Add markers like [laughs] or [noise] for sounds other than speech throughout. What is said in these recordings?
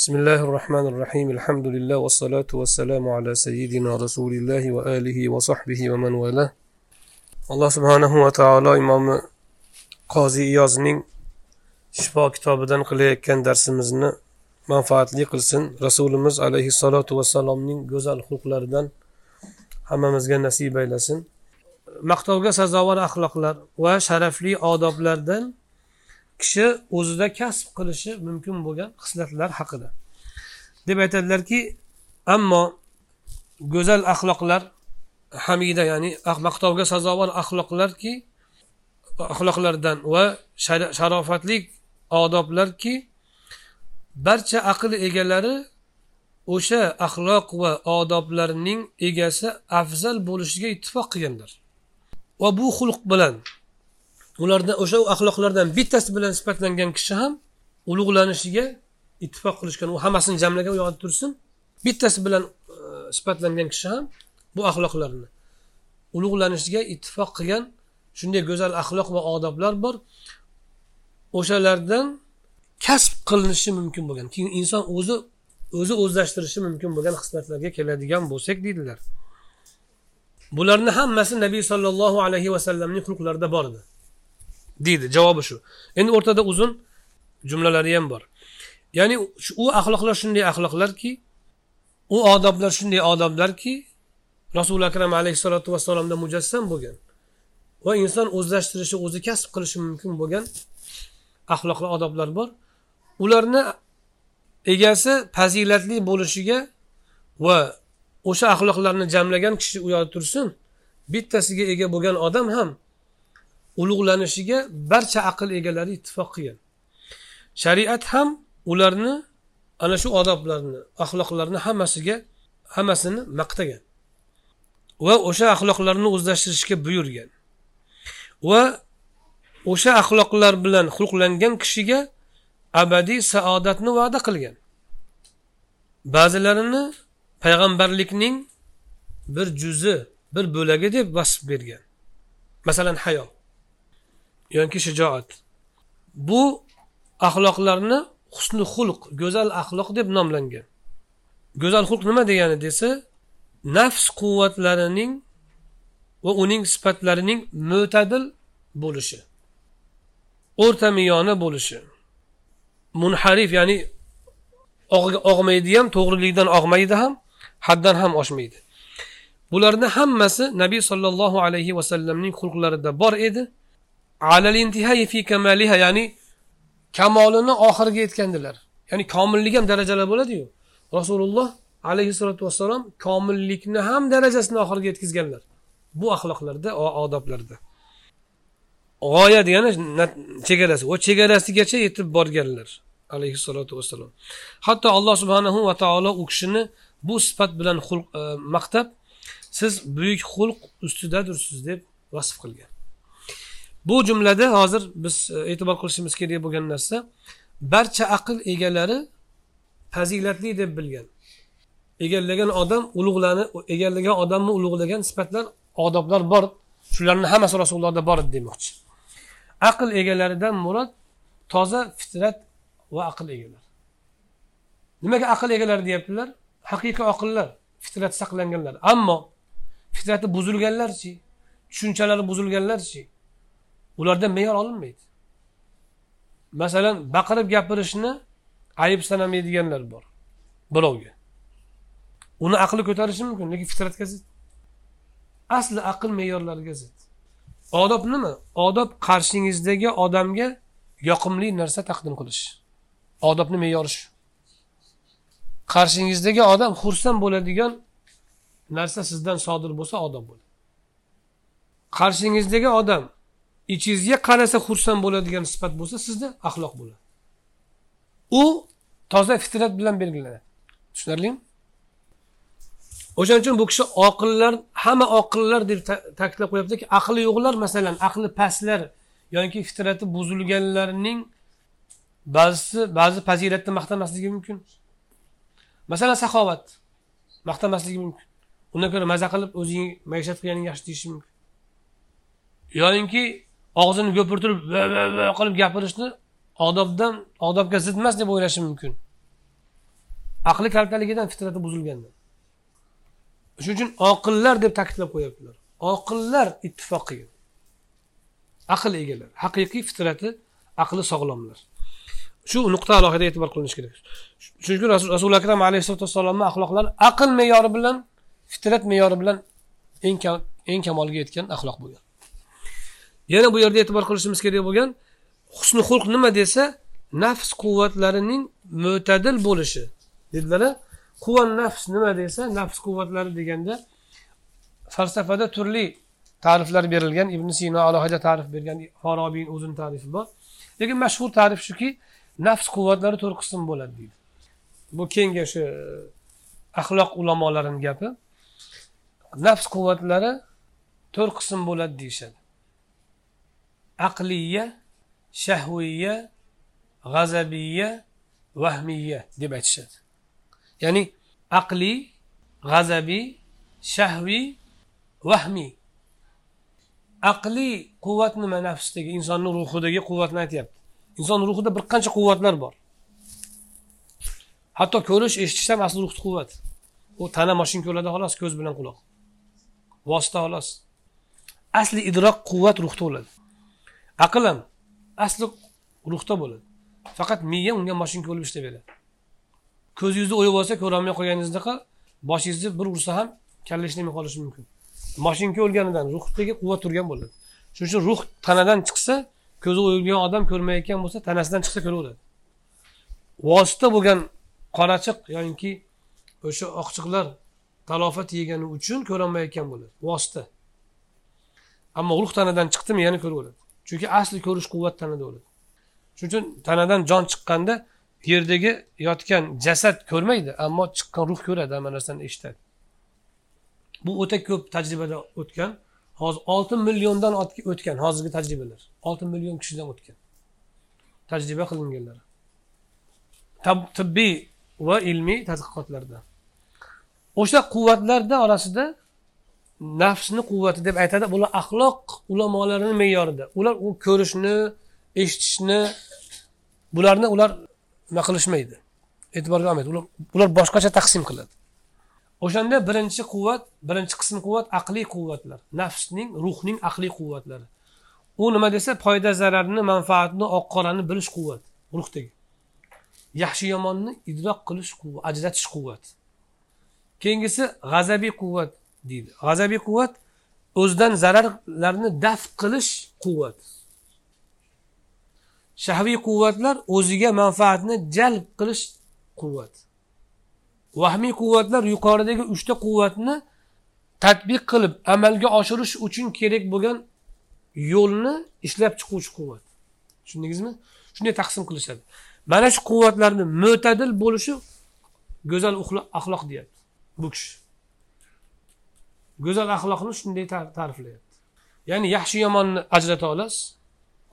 بسم الله الرحمن الرحيم الحمد لله والصلاة والسلام على سيدنا رسول الله وآله وصحبه ومن والاه alloh subhanahu va taolo imomi qoziy iyozning shifo kitobidan qilayotgan darsimizni manfaatli qilsin rasulimiz alayhissalotu vassalomning go'zal xulqlaridan hammamizga nasib aylasin maqtovga sazovor axloqlar va sharafli odoblardan kishi o'zida kasb qilishi mumkin bo'lgan xislatlar haqida. Deb aytadilarki ammo go'zal axloqlar hamida ya'ni maqtovga sazovor axloqlarki axloqlardan va sharofatli odoblarki barcha aql egalari o'sha axloq va odoblarning egasi afzal bo'lishiga ittifoq qilganlar. Va bu xulq bilan ulardan o'sha axloqlardan bittasi bilan sifatlangan kishi ham ulug'lanishiga ittifoq qilishgan. U hammasini jamlagan u yoqda tursin. Bittasi bilan e, sifatlangan kishi ham bu axloqlarni ulug'lanishiga ittifoq qilgan shunday go'zal axloq va odoblar bor. O'shalardan kasb qilinishi mumkin bo'lgan. Keyin inson o'zi o'zi o'zlashtirishi mumkin bo'lgan xislatlarga keladigan bo'lsak deydilar. Bularni hammasi nabiy sollallohu alayhi vasallamning xulqlarida bor edi. Deydi javobi shu. Endi o'rtada uzun jumlalari ham bor. Ya'ni u axloqlar shunday axloqlarki u odoblar shunday odoblarki rasuli akram alayhissalotu vassalomda mujassam bo'lgan va inson o'zlashtirishi o'zi kasb qilishi mumkin bo'lgan axloqli odoblar bor. Ularni egasi fazilatli bo'lishiga va o'sha axloqlarni jamlagan kishi u yoqda tursin bittasiga ega bo'lgan odam ham ulug'lanishiga barcha aql egalari ittifoq qilgan. Shariat ham ularni ana shu odoblarni axloqlarni hammasiga hammasini maqtagan va o'sha axloqlarni o'zlashtirishga buyurgan va o'sha axloqlar bilan xulqlangan kishiga abadiy saodatni va'da qilgan. Ba'zilarini payg'ambarlikning bir juzi bir bo'lagi deb vasf bergan. Masalan hayo. Yoki shijoat. Bu axloqlarni husni xulq go'zal axloq deb nomlangan. Go'zal xulq nima degani desa nafs quvvatlarining va uning sifatlarining mo'tadil bo'lishi o'rta miyona bo'lishi. Munharif ya'ni og'maydi ham to'g'rilikdan og'maydi ham haddan ham oshmaydi. Bularni hammasi nabiy sollallohu alayhi vasallamning xulqlarida bor edi. Ya'ni kamolini oxiriga yetgandilar. Ya'ni komillik ham darajalar bo'ladiyu. Rasululloh alayhissalotu vassalom komillikni ham darajasini oxiriga yetkazganlar. Bu axloqlarda odoblarda. G'oya degani chegarasi. Va chegarasigacha yetib borganlar alayhissalotu vassalom. Hatto alloh subhanahu va taolo u kishini bu sifat bilan xulq e, maqtab siz buyuk xulq ustidadirsiz deb vasf qilgan. Bu jumlada hozir biz e, e'tibor qilishimiz kerak bo'lgan narsa barcha aql egalari fazilatli deb bilgan. Egallagan odam ulug'lanib egallagan odamni ulug'lagan sifatlar odoblar bor. Shularni hammasi rasulullohda bor edi demoqchi. Aql egalaridan murod toza fitrat va aql egalari. Nimaga aql egalari deyaptilar? Haqiqiy oqillar fitrat saqlanganlar. Ammo fitrati buzilganlarchi tushunchalari buzilganlarchi ulardan me'yor olinmaydi. Masalan baqirib gapirishni ayb sanamaydiganlar bor birovga. Uni aqli ko'tarishi mumkin lekin fitratga zid. Asli aql me'yorlariga zid. Odob nima? Odob qarshingizdagi odamga yoqimli narsa taqdim qilish. Odobni me'yori shu. Qarshingizdagi odam xursand bo'ladigan narsa sizdan sodir bo'lsa odob bo'ladi qarshingizdagi odam ichingizga qarasa xursand bo'ladigan sifat bo'lsa sizda axloq bo'ladi. U toza fitrat bilan belgilanadi. Tushunarlimi? O'shaning uchun bu kishi oqillar hamma oqillar deb ta'kidlab qo'yaptiki aqli yo'qlar. Masalan aqli pastlar yoki fitrati buzilganlarning ba'zisi ba'zi fazilatni maqtamasligi mumkin. Masalan saxovat maqtamasligi mumkin. Undan ko'ra maza qilib o'zing maishat qilganing yaxshi deyishi mumkin. Yoyinki og'zini ko'pirtirib qilib gapirishni odobdan odobga zid emas deb o'ylashi mumkin. Aqli kaltaligidan fitrati buzilgandan shuning uchun oqillar deb ta'kidlab qo'yaptilar. Oqillar ittifoqi. Aql egalari haqiqiy fitrati aqli sog'lomlar. Shu nuqta alohida e'tibor qilinishi kerak. Chunki rasuli akram alayhisalotu vassalomni axloqlari aql me'yori bilan fitrat me'yori bilan eng eng kamolga yetgan axloq bo'lgan. Yana bu yerda e'tibor qilishimiz kerak bo'lgan husni xulq nima desa nafs quvvatlarining mo'tadil bo'lishi. Dedilar quvvat nafs nima desa nafs quvvatlari deganda falsafada turli ta'riflar berilgan ibn sino alohida ta'rif bergan farobiyni o'zini ta'rifi bor. Lekin mashhur ta'rif shuki nafs quvvatlari to'rt qism bo'ladi deydi. Bu keyingi shu e, axloq ulamolarini gapi. Nafs quvvatlari to'rt qism bo'ladi deyishadi. Aqliya shahviya g'azabiya vahmiya deb aytishadi. Ya'ni aqliy g'azabiy shahviy vahmiy. Aqliy quvvat nima nafsdagi? Insonni ruhidagi quvvatni aytyapti. Inson ruhida bir qancha quvvatlar bor. Hatto ko'rish eshitish ham asli ruhni quvvat. U tana moshin ko'radi xolos ko'z bilan quloq. Vosita xolos. Asli idrok quvvat ruhda bo'ladi. Aql ham asli ruhda bo'ladi. Faqat miya unga moshinka bo'lib ishlayveradi ko'zingizni o'yib olsa ko'rolmay qolganingizdaqa boshingizni bir ursa ham kalla ishlamay qolishi mumkin. Moshinka o'lganidan ruhdagi quvvat turgan bo'ladi. Shuning uchun ruh tanadan chiqsa ko'zi o'yilgan odam ko'rmayotgan bo'lsa tanasidan chiqsa ko'raveradi. Vosita bo'lgan qorachiq yoki o'sha oqchiqlar talofat yegani uchun ko'rolmayotgan bo'ladi. Vosita. Ammo ruh tanadan chiqdimi yana ko'raveradi. Chunki asli ko'rish quvvat tanada bo'ladi. Shuning uchun tanadan jon chiqqanda yerdagi yotgan jasad ko'rmaydi ammo chiqqan ruh ko'radi hamma narsani eshitadi. Bu o'ta ko'p tajribada o'tgan hozir olti milliondan o'tgan hozirgi tajribalar. Olti million kishidan o'tgan tajriba qilinganlar. Tibbiy va ilmiy tadqiqotlarda. O'sha quvvatlarni orasida nafsni quvvati deb aytadi. Bular axloq ulamolarini me'yorida. Ular u ko'rishni eshitishni bularni ular nima qilishmaydi. E'tiborga olmaydi ular ular boshqacha taqsim qiladi. O'shanda birinchi quvvat birinchi qism quvvat aqliy quvvatlar. Nafsning ruhning aqliy quvvatlari. U nima desa foyda zararni manfaatni oq qorani bilish quvvat ruhdagi. Yaxshi yomonni idroq qilish quvvat ajratish quvvat. Keyingisi g'azabiy quvvat. Deydi. G'azabiy quvvat o'zidan zararlarni daf qilish quvvat shahviy quvvatlar o'ziga manfaatni jalb qilish quvvat vahmiy quvvatlar yuqoridagi uchta quvvatni tadbiq qilib amalga oshirish uchun kerak bo'lgan yo'lni ishlab chiquvchi quvvat. Tushundingizmi? Shunday taqsim qilishadi. Mana shu quvvatlarni mo'tadil bo'lishi go'zal axloq deyapti bu kishi. Go'zal axloqni shunday ta'riflayapti. Ya'ni yaxshi yomonni ajrata olasiz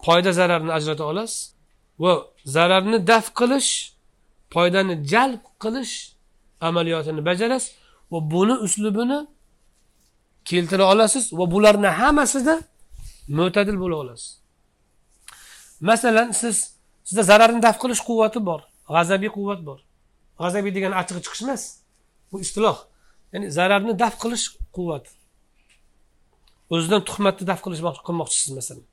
foyda zararni ajrata olasiz va zararni daf qilish foydani jalb qilish amaliyotini bajarasiz va buni uslubini keltira olasiz va bularni hammasida mo'tadil bo'la olasiz. Masalan siz sizda zararni daf qilish quvvati bor g'azabiy quvvat bor. G'azabiy degani achchig'i chiqish emas bu istiloh. Ya'ni zararni daf qilish quvvat. O'zidan tuhmatni daf qilish qilmoqchisiz masalan.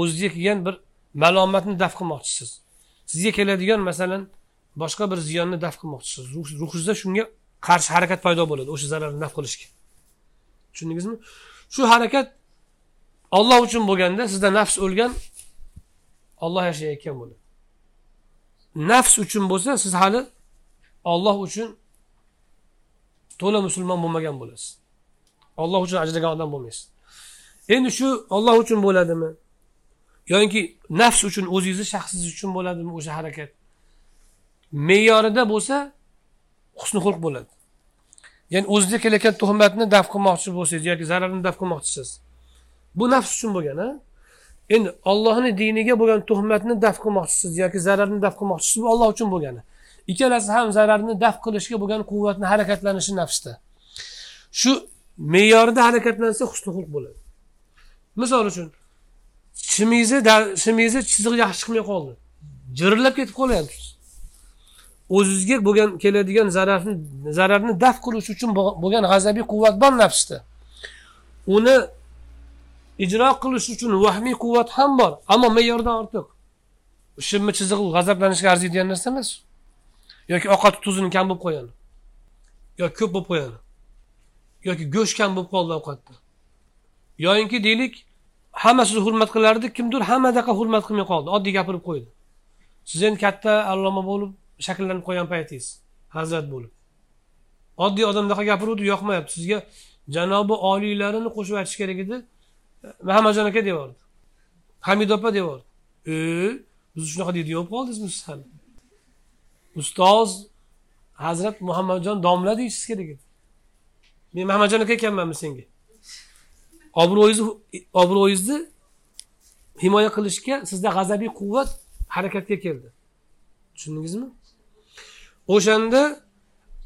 O'zizga kelgan bir malomatni daf qilmoqchisiz. Sizga keladigan masalan boshqa bir ziyonni daf qilmoqchisiz. Ruhingizda shunga qarshi harakat paydo bo'ladi o'sha zararni daf qilishga. Tushundingizmi? Shu harakat olloh uchun bo'lganda sizda nafs o'lgan olloh yashayotgan bo'ladi. Nafs uchun bo'lsa siz hali olloh uchun to'la musulmon bo'lmagan bo'lasiz. Olloh uchun ajragan odam bo'lmaysiz. Endi shu olloh uchun bo'ladimi? Yoinki nafs uchun o'zingizni shaxsingiz uchun bo'ladimi o'sha harakat? Me'yorida bo'lsa husni xulq bo'ladi. Ya'ni o'zizga kelayotgan tuhmatni daf qilmoqchi bo'lsangiz yoki zararni daf qilmoqchisiz. Bu nafs uchun bo'lgan a endi ollohni diniga bo'lgan tuhmatni daf qilmoqchisiz yoki zararni daf qilmoqchisiz bu olloh uchun bo'lgani ikkalasi ham zararni daf qilishga bo'lgan quvvatni harakatlanishi nafsda. Shu me'yorida harakatlansa husni xulq bo'ladi. Misol uchun shimingizni shimingizni chizig'i yaxshi chiqmay qoldi. Jirillab ketib qolyapsiz. O'zizga bo'lgan keladigan zararni zararni daf qilish uchun bo'lgan g'azabiy quvvat bor nafsda. Uni ijro qilish uchun vahmiy quvvat ham bor ammo me'yordan ortiq. Shimni chizig'i g'azablanishga arziydigan narsa emas. Yoki ovqat tuzini kam bo'lib qo'yadi. Yoki ko'p bo'lib qo'yadi. Yoki go'sht kam bo'lib qoldi ovqatda. Yoyinki deylik hamma sizni hurmat qilardi kimdir hamma hammadaqa hurmat qilmay qoldi oddiy gapirib qo'ydi. Siz endi katta alloma bo'lib shakllanib qolgan paytingiz hazrat bo'lib. Oddiy odamdaqa gapiruvdi yoqmayapti. Sizga janobi oliylarini qo'shib aytish kerak edi. Muhammadjon aka deyordi hamid opa deyordi e biz shunaqa deydigan bo'lib qoldingizmi siz ham ustoz hazrat muhammadjon domla deyishingiz kerak edi. Men muhammadjon aka ekanmanmi senga? Obro'yingizni obro'yingizni himoya qilishga sizda g'azabiy quvvat harakatga keldi. Tushundingizmi? O'shanda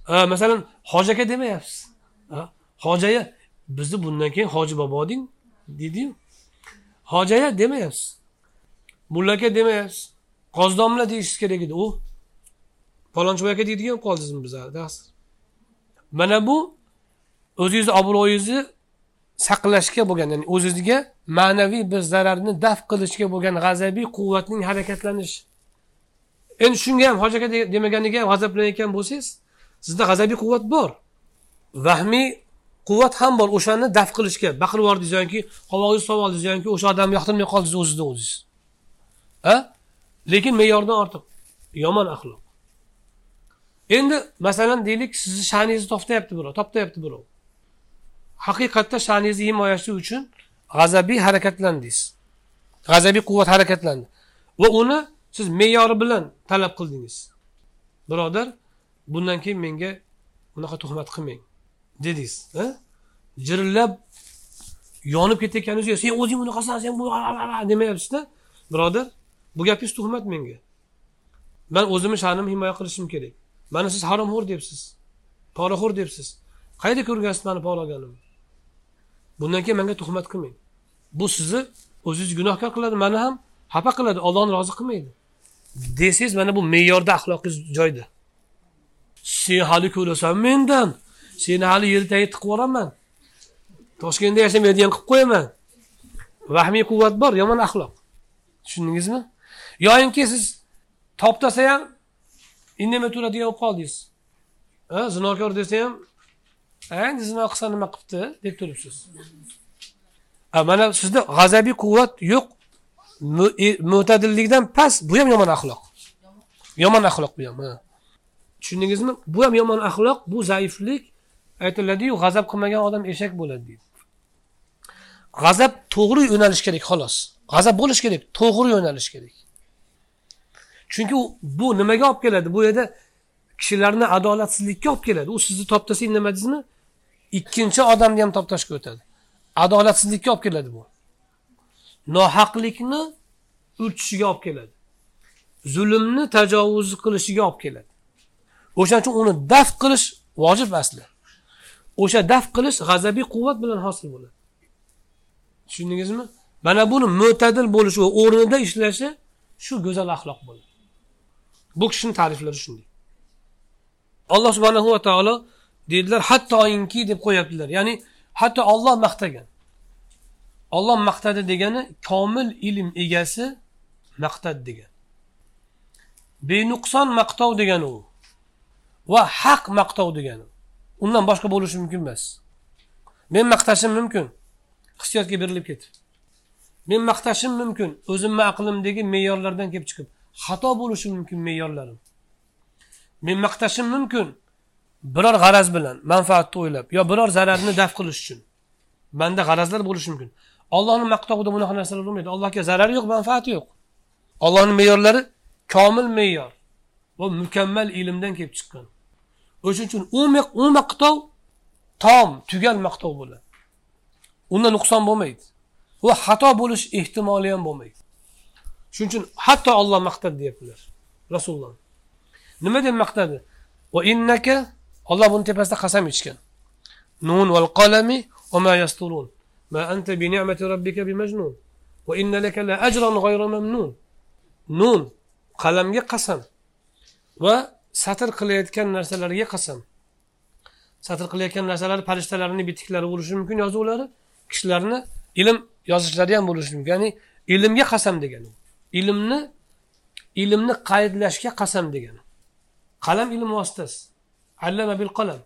e, masalan hoji aka demayapsiz. E, hoji aya bizni bundan keyin hoji bobo deng deydiyu hoji aya demayapsiz mulla aka demayapsiz. Qozi domla deyishingiz kerak edi. U palonchi aka deydigan qoldingizmi bizlarda mana bu o'zingizni obro'yingizni saqlashga bo'lgan ya'ni o'zizga ma'naviy bir zararni daf qilishga bo'lgan g'azabiy quvvatning harakatlanishi. Endi shunga ham hoji aka demaganiga ham g'azablanayotgan bo'lsangiz sizda g'azabiy quvvat bor. Vahmiy quvvat ham bor o'shani daf qilishga. Baqirib yubordingiz yoki qovog'ingizni solib oldingiz yoki o'sha odamni yoqtirmay qoldingiz o'zizni o'zingiz. A lekin me'yordan ortiq. Yomon axloq. Endi masalan deylik sizni sha'ningizni toptayapti birov toptayapti birov. Haqiqatda sha'ningizni himoyalash uchun g'azabiy harakatlandingiz g'azabiy quvvat harakatlandi. Va uni siz me'yori bilan talab qildingiz. Birodar bundan keyin menga unaqa tuhmat qilmang dedingiz jirillab yonib ketayotganingiz sen o'zing bunaqasan sen demayapsizda. Birodar bu gapingiz tuhmat menga. Man o'zimni sha'nimni himoya qilishim kerak. Mana siz haromxo'r debsiz. Poraxo'r debsiz. Qayerda ko'rgansiz mani poraganimni bundan keyin menga tuhmat qilmang. Bu sizni o'zingizni gunohkor qiladi mani ham xafa qiladi ollohni rozi qilmaydi. Desangiz mana bu me'yorda axloqingiz joyida. Sen hali ko'rasan mendan. Seni hali yer tagiga tiqib yuboraman. Toshkentda yashamaydigan qilib qo'yaman. Vahmiy quvvat bor yomon axloq. Tushundingizmi? Yoyinki siz toptasa ham indamay turadigan bo'lib qoldingiz zinokor desa ham endi zino qilsa nima qilibdi deb turibsiz? Mana sizda g'azabiy quvvat yo'q. Mo'tadillikdan e, past bu ham yomon axloq. Yomon axloq bu ham tushundingizmi? Bu ham yomon axloq bu zaiflik. Aytiladiyu g'azab qilmagan odam eshak bo'ladi deydi. G'azab to'g'ri yo'nalish kerak xolos. G'azab bo'lishi kerak to'g'ri yo'nalish kerak. Chunki bu nimaga olib keladi? Bu yerda kishilarni adolatsizlikka olib keladi. U sizni toptasa deysizmi? Ikkinchi odamni ham toptashga o'tadi. Adolatsizlikka olib keladi bu. Nohaqlikni urchishiga olib keladi. Zulmni tajovuz qilishiga olib keladi. O'shaning uchun uni daf qilish vojib asli. O'sha daf qilish g'azabiy quvvat bilan hosil bo'ladi. Tushundingizmi? Mana buni mo'tadil bo'lishi va o'rnida ishlashi shu go'zal axloq bo'ladi. Bu kishini ta'riflari shunday. Alloh subhanahu va taolo deydilar hattoinki deb qo'yaptilar. Ya'ni hatto olloh maqtagan olloh maqtadi degani komil ilm egasi maqtadi degan. Benuqson maqtov degani u va haq maqtov degani undan boshqa bo'lishi mumkin emas. Men maqtashim mumkin hissiyotga berilib ketib men maqtashim mumkin o'zimni aqlimdagi me'yorlardan kelib chiqib xato bo'lishi mumkin me'yorlarim. Men maqtashim mumkin biror g'araz bilan manfaatni o'ylab yo biror zararni daf qilish uchun. Manda g'arazlar bo'lishi mumkin. Ollohni maqtovida bunaqa narsalar bo'lmaydi. Allohga zarari yo'q manfaati yo'q. Ollohni me'yorlari komil me'yor va mukammal ilmdan kelib chiqqan. O'shaning uchun u maqtov tom tugal maqtov bo'ladi. Unda nuqson bo'lmaydi. Va xato bo'lish ehtimoli ham bo'lmaydi. Shuning uchun hatto olloh maqtadi deyaptilar. Rasululloh. Nima deb maqtadi? Va innaka olloh buni tepasida qasam ichgan. Nun val qalami va ma yasturun. Ma anta bi ni'mati robbika bi majnun. Va inna laka la ajran ghayra mamnun. Nun qalamga qasam. Va satr qilayotgan narsalarga qasam. Satr qilayotgan narsalar farishtalarni bitiklari bo'lishi mumkin yozuvlari. Kishilarni ilm yozishlari ham bo'lishi mumkin. Ya'ni ilmga qasam degani. Ilmni ilmni qaydlashga qasam degani. Qalam ilm vositasi. Allama bil qalam.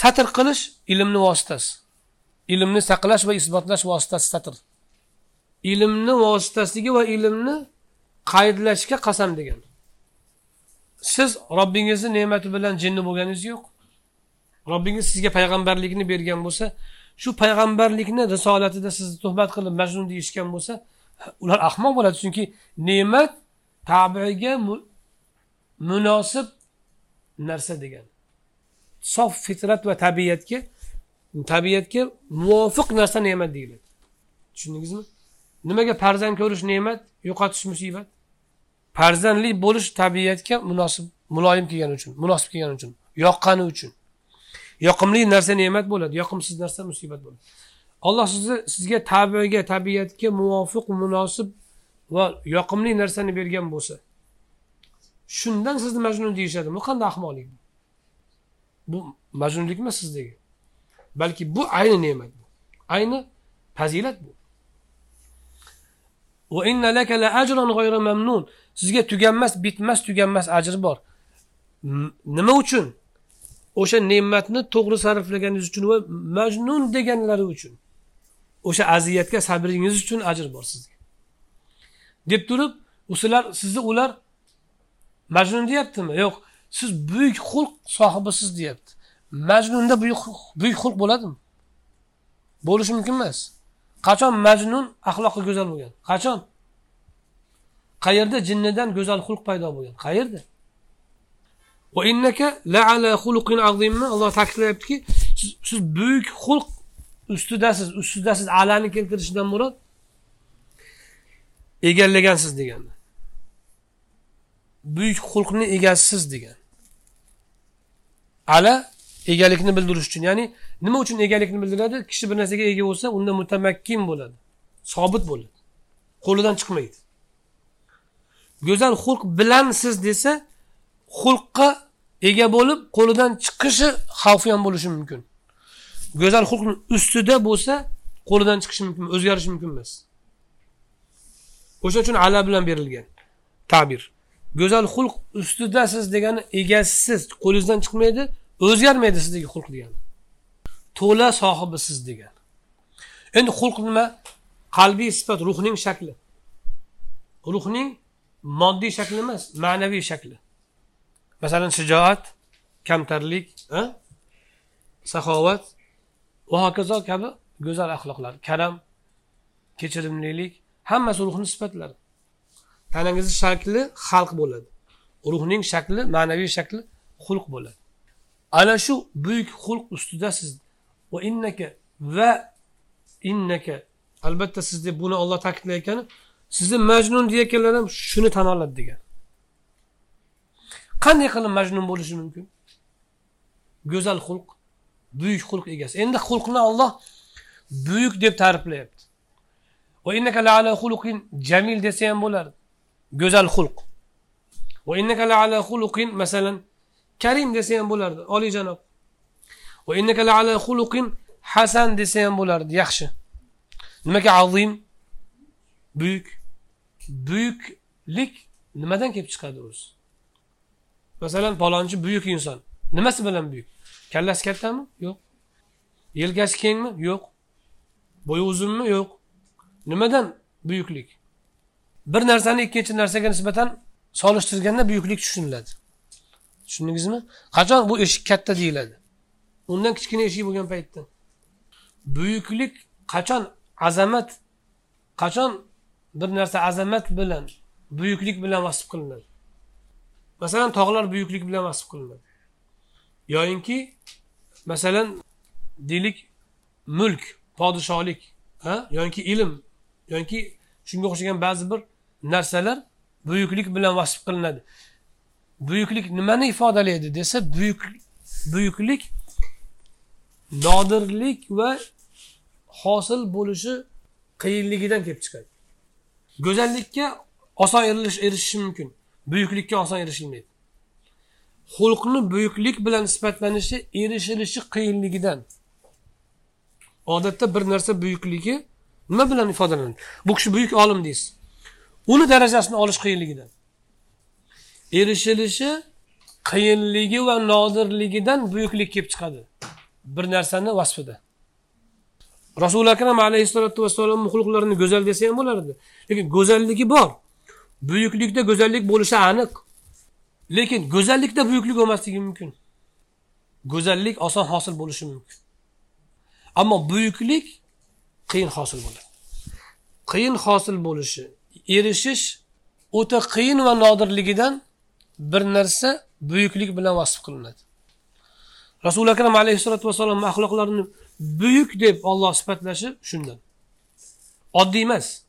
Satr qilish ilmni vositasi. Ilmni saqlash va isbotlash vositasi satr. Ilmni vositasiga va ilmni qaydlashga qasam degan siz robbingizni ne'mati bilan jinni bo'lganingiz yo'q. Robbingiz sizga payg'ambarlikni bergan bo'lsa shu payg'ambarlikni risolatida sizni tuhmat qilib majnun deyishgan bo'lsa ular ahmoq bo'ladi chunki ne'mat tabiga munosib narsa degan. Sof fitrat va tabiatga tabiatga muvofiq narsa ne'mat deyiladi. Tushundingizmi? Nimaga farzand ko'rish ne'mat yo'qotish musibat? Farzandli bo'lish tabiatga munosib muloyim kelgani uchun munosib kelgani uchun yoqqani uchun. Yoqimli narsa ne'mat bo'ladi yoqimsiz narsa musibat bo'ladi. Alloh sizni sizga tabiga tabiatga muvofiq munosib va yoqimli narsani bergan bo'lsa. Shundan sizni majnun deyishadi. Bu qanday ahmoqlik? Bu majnunlik emas sizdagi. Balki bu ayni ne'mat bu. Ayni fazilat bu. Sizga tuganmas bitmas tuganmas ajr bor. Nima uchun? O'sha ne'matni to'g'ri sarflaganingiz uchun va majnun deganlari uchun. O'sha aziyatga sabringiz uchun ajr bor sizga. Deb turib sizlar sizni ular majnun deyaptimi? Yo'q siz buyuk xulq sohibisiz deyapti. Majnunda buyuk buyuk xulq bo'ladimi? Bo'lishi mumkin emas. Qachon majnun axloqi go'zal bo'lgan? Qachon? Qayerda jinnidan go'zal xulq paydo bo'lgan? Qayerda? Alloh ta'kidlayaptiki siz buyuk xulq ustidasiz ustidasiz alani keltirishidan murod egallagansiz degani buyuk xulqni egasisiz degan. Ala egalikni bildirish uchun ya'ni nima uchun egalikni bildiradi? Kishi bir narsaga ega bo'lsa unda mutamakkin bo'ladi sobit bo'ladi qo'lidan chiqmaydi. Go'zal xulq bilansiz desa xulqqa ega bo'lib qo'lidan chiqishi xavfi ham bo'lishi mumkin. Go'zal xulqni ustida bo'lsa qo'lidan chiqishi mumkin o'zgarishi mumkin emas. O'shaning uchun ala bilan berilgan ta'bir. Go'zal xulq ustidasiz degani egasisiz qo'lingizdan chiqmaydi o'zgarmaydi sizdagi xulq degani. To'la sohibisiz degani. Endi xulq nima? Qalbiy sifat ruhning shakli. Ruhning moddiy shakli emas ma'naviy shakli. Masalan shijoat kamtarlik saxovat va hokazo kabi go'zal axloqlar karam kechirimlilik hammasi ruhni sifatlari. Tanangizni shakli xalq bo'ladi. Ruhning shakli ma'naviy shakli xulq bo'ladi. Ana shu buyuk xulq ustida siz va innaka va innaka. Albatta siz deb buni olloh ta'kidlayotgani sizni majnun deyayotganlar ham shuni tan oladi degan. Qanday qilib majnun bo'lishi mumkin? Go'zal xulq. Buyuk xulq egasi. Endi xulqni olloh buyuk deb ta'riflayapti. Va innaka ala xuluqin jamil desa ham bo'lardi go'zal xulq. Va innaka ala xuluqin masalan karim desa ham bo'lardi oliyjanob. Va innaka ala xuluqin hasan desa ham bo'lardi yaxshi. Nimaga azim? Buyuk. Buyuklik nimadan kelib chiqadi o'zi? Masalan palonchi buyuk inson. Nimasi bilan buyuk? Kallasi kattami yo'q. Yelkasi kengmi yo'q. Bo'yi uzunmi yo'q. Nimadan buyuklik? Bir narsani ikkinchi narsaga nisbatan solishtirganda buyuklik tushuniladi. Tushundingizmi? Qachon bu eshik katta deyiladi? Undan kichkina eshik bo'lgan paytda. Buyuklik qachon azamat qachon bir narsa azamat bilan buyuklik bilan vasf qilinadi? Masalan tog'lar buyuklik bilan vasf qilinadi. Yoyinki masalan deylik mulk podshohlik ha? Yoki ilm yoki shunga o'xshagan ba'zi bir narsalar buyuklik bilan vasf qilinadi. Buyuklik nimani ifodalaydi desa buyuk buyuklik nodirlik va hosil bo'lishi qiyinligidan kelib chiqadi. Go'zallikka oson erishish mumkin. Buyuklikka oson erishilmaydi. Xulqni buyuklik bilan sifatlanishi erishilishi qiyinligidan. Odatda bir narsa buyukligi nima bilan ifodalanadi? Bu kishi buyuk olim deysiz. Uni darajasini olish qiyinligidan. Erishilishi qiyinligi va nodirligidan buyuklik kelib chiqadi. Bir narsani vasfida. Rasuli akram alayhissalotu vassalomni xulqlarini go'zal desa ham bo'lardi. Lekin go'zalligi bor. Buyuklikda go'zallik bo'lishi aniq. Lekin go'zallikda buyuklik bo'lmasligi mumkin. Go'zallik oson hosil bo'lishi mumkin. Ammo buyuklik qiyin hosil bo'ladi. Qiyin hosil bo'lishi erishish o'ta qiyin va nodirligidan bir narsa buyuklik bilan vasf qilinadi. Rasuli akram alayhissalotu vassalom axloqlarini buyuk deb olloh sifatlashi shundan. Oddiy emas.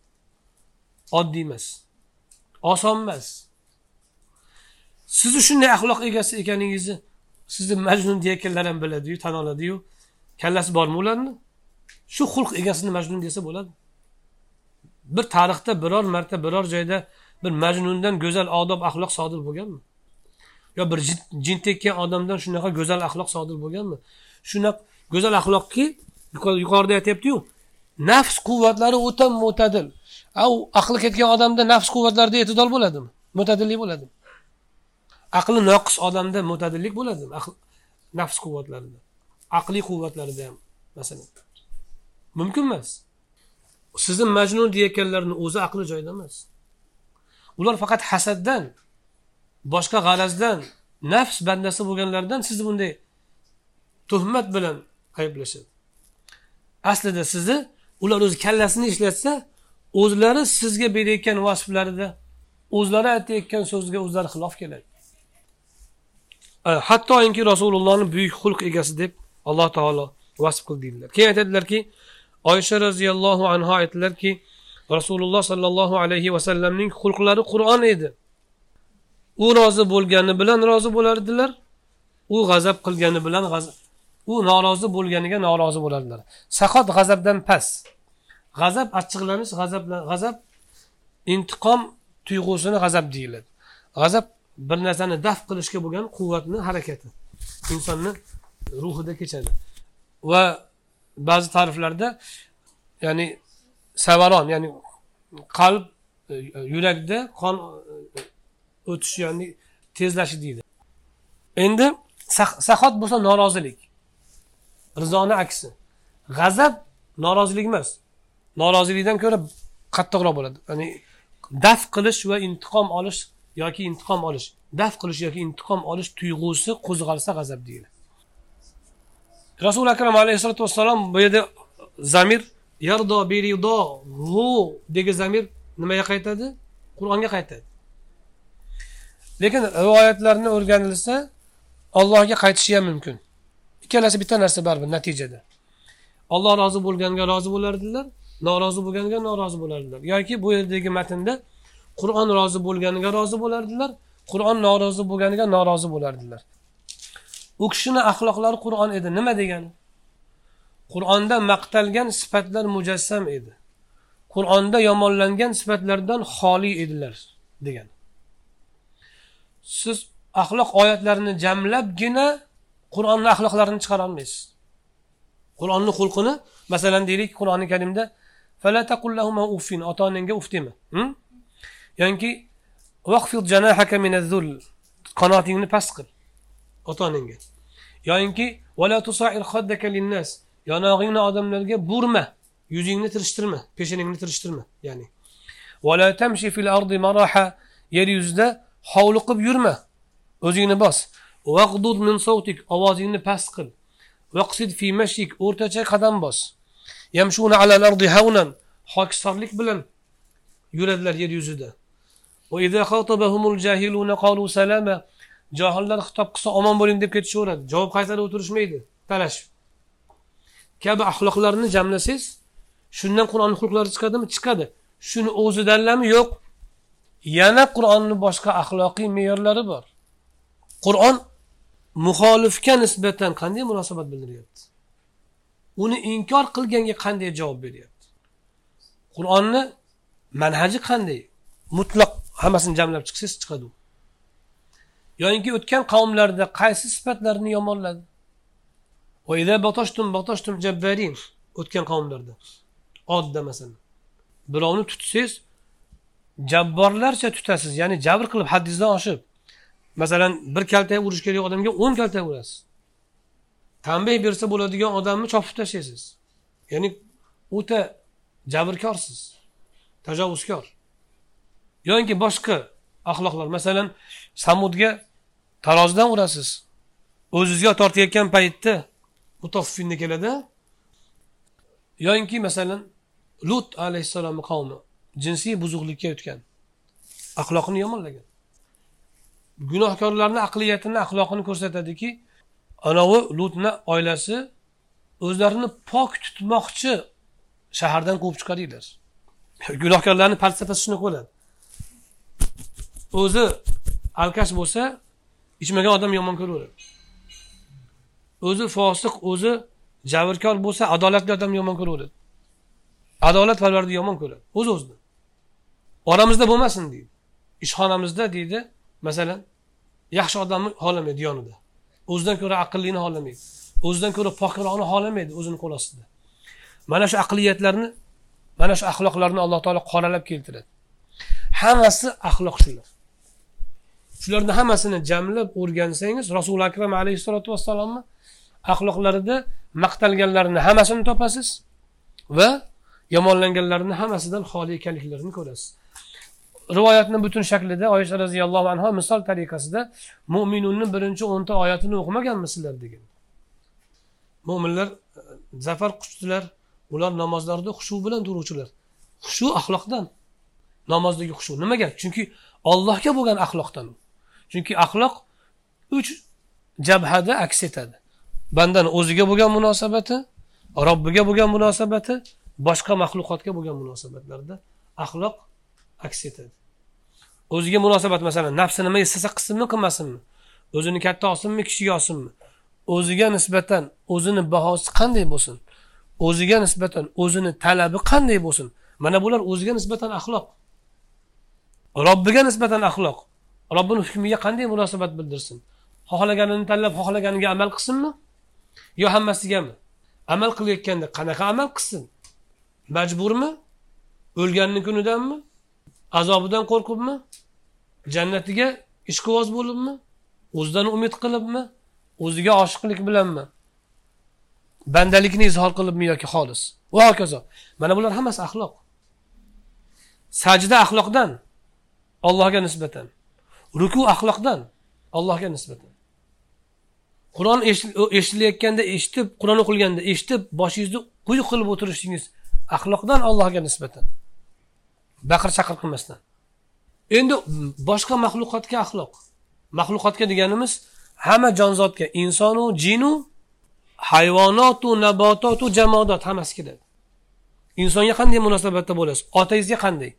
Oddiy emas. Oson emas. Sizni shunday axloq egasi ekaningizni sizni majnun deyayotganlar ham biladiyu tan oladiyu. Kallasi bormi ularni? Shu xulq egasini majnun desa bo'ladi. Bir tarixda biror marta biror joyda bir majnundan go'zal odob axloq sodir bo'lganmi? Yo bir jin tekkan odamdan shunaqa go'zal axloq sodir bo'lganmi? Shunaqa go'zal axloqki yuqorida aytyaptiyu nafs quvvatlari o'ta mo'tadil u aqli ketgan odamda nafs quvvatlarida e'tidol bo'ladimi? Mo'tadillik bo'ladimi? Aqli noqis odamda mo'tadillik bo'ladimi? Nafs quvvatlarida. Aqliy quvvatlarida ham masalan. Mumkin emas. Sizni majnun deyayotganlarni o'zi aqli joyida emas. Ular faqat hasaddan boshqa g'arazdan nafs bandasi bo'lganlardan sizni bunday tuhmat bilan ayblashadi. Aslida sizni ular o'zi kallasini ishlatsa o'zlari sizga berayotgan vasflarida o'zlari aytayotgan so'zga o'zlari xilof keladi. Э, hattoki rasulullohni buyuk xulq egasi deb alloh taolo vasf qildi deydilar keyin aytadilarki oysha roziyallohu anhu aytdilarki rasululloh sollallohu alayhi vasallamning xulqlari qur'on edi. U rozi bo'lgani bilan rozi bo'lardilar u g'azab qilgani bilan u norozi bo'lganiga norozi bo'lardilar. Sahot g'azabdan past. G'azab achchiqlanish g'azab g'azab intiqom tuyg'usini g'azab deyiladi. G'azab bir narsani daf qilishga bo'lgan quvvatni harakati. Insonni ruhida kechadi. Va ba'zi ta'riflarda ya'ni savaron ya'ni qalb e, yurakda qon e, o'tishi ya'ni tezlashi deydi. Endi sahot bo'lsa norozilik. Rizoni aksi. G'azab norozilik emas. Norozilikdan ko'ra qattiqroq bo'ladi. Ya'ni daf qilish va intiqom olish yoki intiqom olish daf qilish yoki intiqom olish tuyg'usi qo'zg'alsa g'azab deyiladi rasuli akram alayhissalotu vassalom bu yerda zamir yardo berido hu degan zamir nimaga qaytadi? Qur'onga qaytadi. Lekin rivoyatlarni o'rganilsa allohga qaytishi ham mumkin. Ikkalasi bitta narsa baribir natijada. Olloh rozi bo'lganga rozi bo'lardilar norozi bo'lganga norozi bo'lardilar. Yoki bu yerdagi matnda qur'on rozi bo'lganiga rozi bo'lardilar qur'on norozi bo'lganiga norozi bo'lardilar. U kishini axloqlari qur'on edi. Nima degani? Qur'onda maqtalgan sifatlar mujassam edi. Qur'onda yomonlangan sifatlardan xoli edilar degan siz axloq oyatlarini jamlabgina qur'onni axloqlarini chiqara olmaysiz qur'onni xulqini masalan deylik qur'oni karimda ota onangga uf dema. Hm? Yoki qanotingni past qil ota onangga yoyinki yonog'ingni odamlarga burma yuzingni tirishtirma peshanangni tirishtirma ya'ni. Yer yuzida hovliqib yurma o'zingni bos. Min savtik ovozingni past qil. Vaqsid fi mashik o'rtacha qadam bos. Yamshuna alal ardi havnan hokistorlik bilan yuradilar yer yuzida johillar xitob qilsa omon bo'ling deb ketishaveradi. Javob qaytarib o'tirishmaydi. Talashib. Kabi axloqlarni jamlasangiz shundan qur'onni xulqlari chiqadimi? Chiqadi. Shuni o'zidanlami yo'q. Yana qur'onni boshqa axloqiy me'yorlari bor. Qur'on muxolifga nisbatan qanday munosabat bildiryapti uni inkor qilganga qanday javob beryapti? Qur'onni manhaji qanday? Mutlaq hammasini jamlab chiqsangiz chiqadi u. Yoyinki o'tgan qavmlarda qaysi sifatlarini yomonladi? O'tgan qavmlarda. Odda masalan birovni tutsangiz jabborlarcha tutasiz ya'ni jabr qilib haddingizdan oshib. Masalan bir kalta urish kerak odamga o'n kalta urasiz. Tanbeh bersa bo'ladigan odamni chopib tashlaysiz ya'ni o'ta jabrkorsiz tajovuzkor. Yoki boshqa axloqlar. Masalan samudga tarozidan urasiz. O'zizga tortayotgan paytda mutoffinda keladi. Yoki masalan lut alayhissalomni qavmi jinsiy buzuqlikka o'tgan axloqini yomonlagan. Gunohkorlarni aqliyatini axloqini ko'rsatadiki anavi lutni oilasi o'zlarini pok tutmoqchi shahardan quvib chiqaringlar. [laughs] Gunohkorlarni falsafasi shunaqa bo'ladi o'zi alkash bo'lsa ichmagan odam yomon ko'raveradi. O'zi fosiq o'zi jabrkor bo'lsa adolatli odam yomon ko'raveradi. Adolat parvarni yomon ko'radi o'z o'zini. Oramizda bo'lmasin deydi. Ishxonamizda deydi masalan yaxshi odamni xohlamaydi yonida. O'zidan ko'ra aqllini xohlamaydi. O'zidan ko'ra pokroqni xohlamaydi o'zini qo'l ostida. Mana shu aqliyatlarni mana shu axloqlarni alloh taolo qoralab keltiradi. Hammasi axloq shular shularni hammasini jamlab o'rgansangiz rasuli akram alayhissalotu vassalomni axloqlarida maqtalganlarini hammasini topasiz va yomonlanganlarini hammasidan xoli ekanliklarini ko'rasiz. Rivoyatni butun shaklida oysha roziyallohu anhu misol tariqasida mo'minunni birinchi o'nta oyatini o'qimaganmisizlar degan. Mo'minlar e, zafar quchdilar ular namozlarida xushu bilan turuvchilar. Xushu axloqdan. Namozdagi xushu nimaga? Chunki ollohga bo'lgan axloqdan. Chunki axloq uch jabhada aks etadi. Bandani o'ziga bo'lgan munosabati robbiga bo'lgan munosabati boshqa maxluqotga bo'lgan munosabatlarda axloq aks etadi. O'ziga munosabat masalan nafsi nima istasa qilsinmi qilmasinmi? O'zini katta olsinmi kichik olsinmi o'ziga nisbatan o'zini bahosi qanday bo'lsin? O'ziga nisbatan o'zini talabi qanday bo'lsin? Mana bular o'ziga nisbatan axloq. Robbiga nisbatan axloq. Robbini hukmiga qanday munosabat bildirsin? Xohlaganini tanlab xohlaganiga amal qilsinmi? Yo hammasigami amal qilayotganda qanaqa amal qilsin? Majburmi? O'lganni kunidanmi? Azobidan qo'rqibmi? Jannatiga ishqiboz bo'libmi? O'zidan umid qilibmi? O'ziga oshiqlik bilanmi? Bandalikni izhor qilibmi yoki xolis? Va hokazo. Mana bular hammasi axloq. Sajda axloqdan allohga nisbatan. Ruku axloqdan allohga nisbatan. Qur'on eshitilayotganda eshitib qur'on o'qilganda eshitib boshingizni quyi qilib o'tirishingiz axloqdan allohga nisbatan. Baqir chaqir qilmasdan. Endi boshqa maxluqotga axloq. Maxluqotga deganimiz hamma jonzotga insonu jinu hayvonotu nabototu jamodot hammasi kiradi insonga qanday munosabatda bo'lasiz? Otangizga qanday?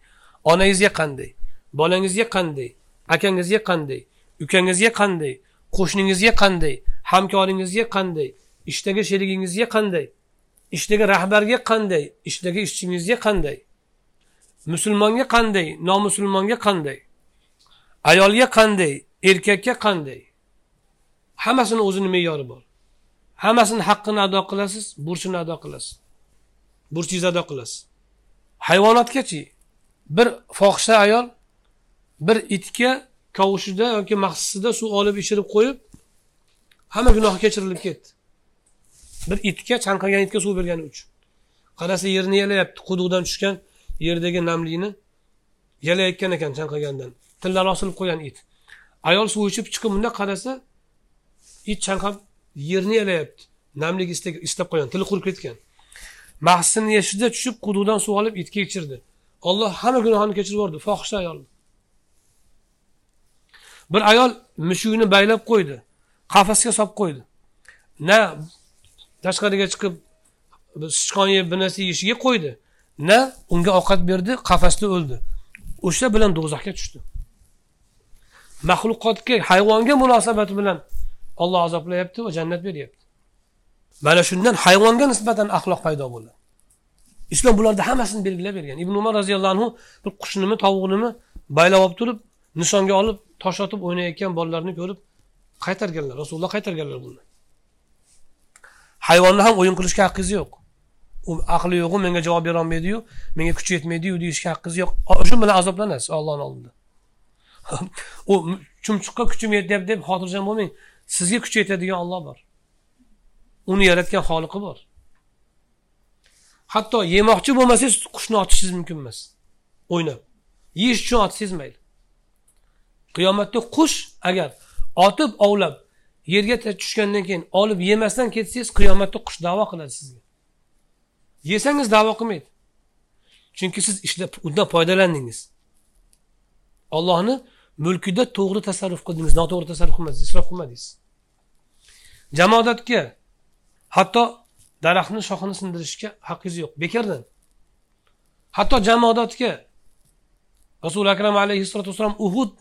Onangizga qanday? Bolangizga qanday? Akangizga qanday? Ukangizga qanday? Qo'shningizga qanday? Hamkoringizga qanday? Ishdagi sherigingizga qanday? Ishdagi rahbarga qanday? Ishdagi ishchingizga qanday? Musulmonga qanday? Nomusulmonga qanday? Ayolga qanday? Erkakka qanday? Hammasini o'zini me'yori bor. Hammasini haqqini ado qilasiz burchini ado qilasiz. Burchingizni ado qilasiz. Hayvonotgachi bir fohisha ayol bir itga kovushida yoki maxsusida suv olib ichirib qo'yib hamma gunoh kechirilib ketdi. Bir itga chanqagan itga suv bergani uchun. Qarasa yerni yalayapti quduqdan tushgan yerdagi namlikni yalayotgan ekan chanqagandan. Tillari osilib qo'ygan it. Ayol suv ichib chiqib bundoq qarasa it chanqab yerni yalayapti. Namlik istab qo'ygan tili qurib ketgan. Mahsini yeshida tushib quduqdan suv olib itga ichirdi. Olloh hamma gunohini kechirib yubordi fohisha ayolni. Bir ayol mushukni baylab qo'ydi qafasga solib qo'ydi. Na tashqariga chiqib sichqon yeb bir narsa yeyishiga qo'ydi na unga ovqat berdi qafasda o'ldi. O'sha bilan do'zaxga tushdi. Maxluqotga hayvonga munosabati bilan olloh azoblayapti va jannat beryapti. Mana shundan hayvonga nisbatan axloq paydo bo'ladi. Islom bularni hammasini belgilab bergan. Ibn umar roziyallohu anhu bir qushnimi tovuqnimi baylab olib turib nishonga olib tosh otib o'ynayotgan bolalarni ko'rib qaytarganlar rasululloh qaytarganlar buni. Hayvonni ham o'yin qilishga haqqingiz yo'q. U aqli yo'qu menga javob berolmaydiyu menga kuchi yetmaydiyu deyishga haqqingiz yo'q. Shu bilan azoblanasiz ollohni oldida. [laughs] U chumchuqqa kuchim yetyapti deb xotirjam bo'lmang. Sizga kuch yetadigan olloh bor. Uni yaratgan xoliqi bor. Hatto yemoqchi bo'lmasangiz qushni otishingiz mumkin emas. O'ynab. Yeyish uchun otsangiz mayli. Qiyomatda qush agar otib ovlab yerga tushgandan keyin olib yemasdan ketsangiz qiyomatda qush davo qiladi sizga. Yesangiz davo qilmaydi. Chunki siz ishlab undan foydalandingiz. Ollohni mulkida to'g'ri tasarruf qildingiz noto'g'ri tasarruf qilmadingiz isrof qilmadingiz. Jamoatga hatto daraxtni shoxini sindirishga haqqingiz yo'q bekordan. Hatto jamoatga rasuli akram alayhissalotu vassalom uhud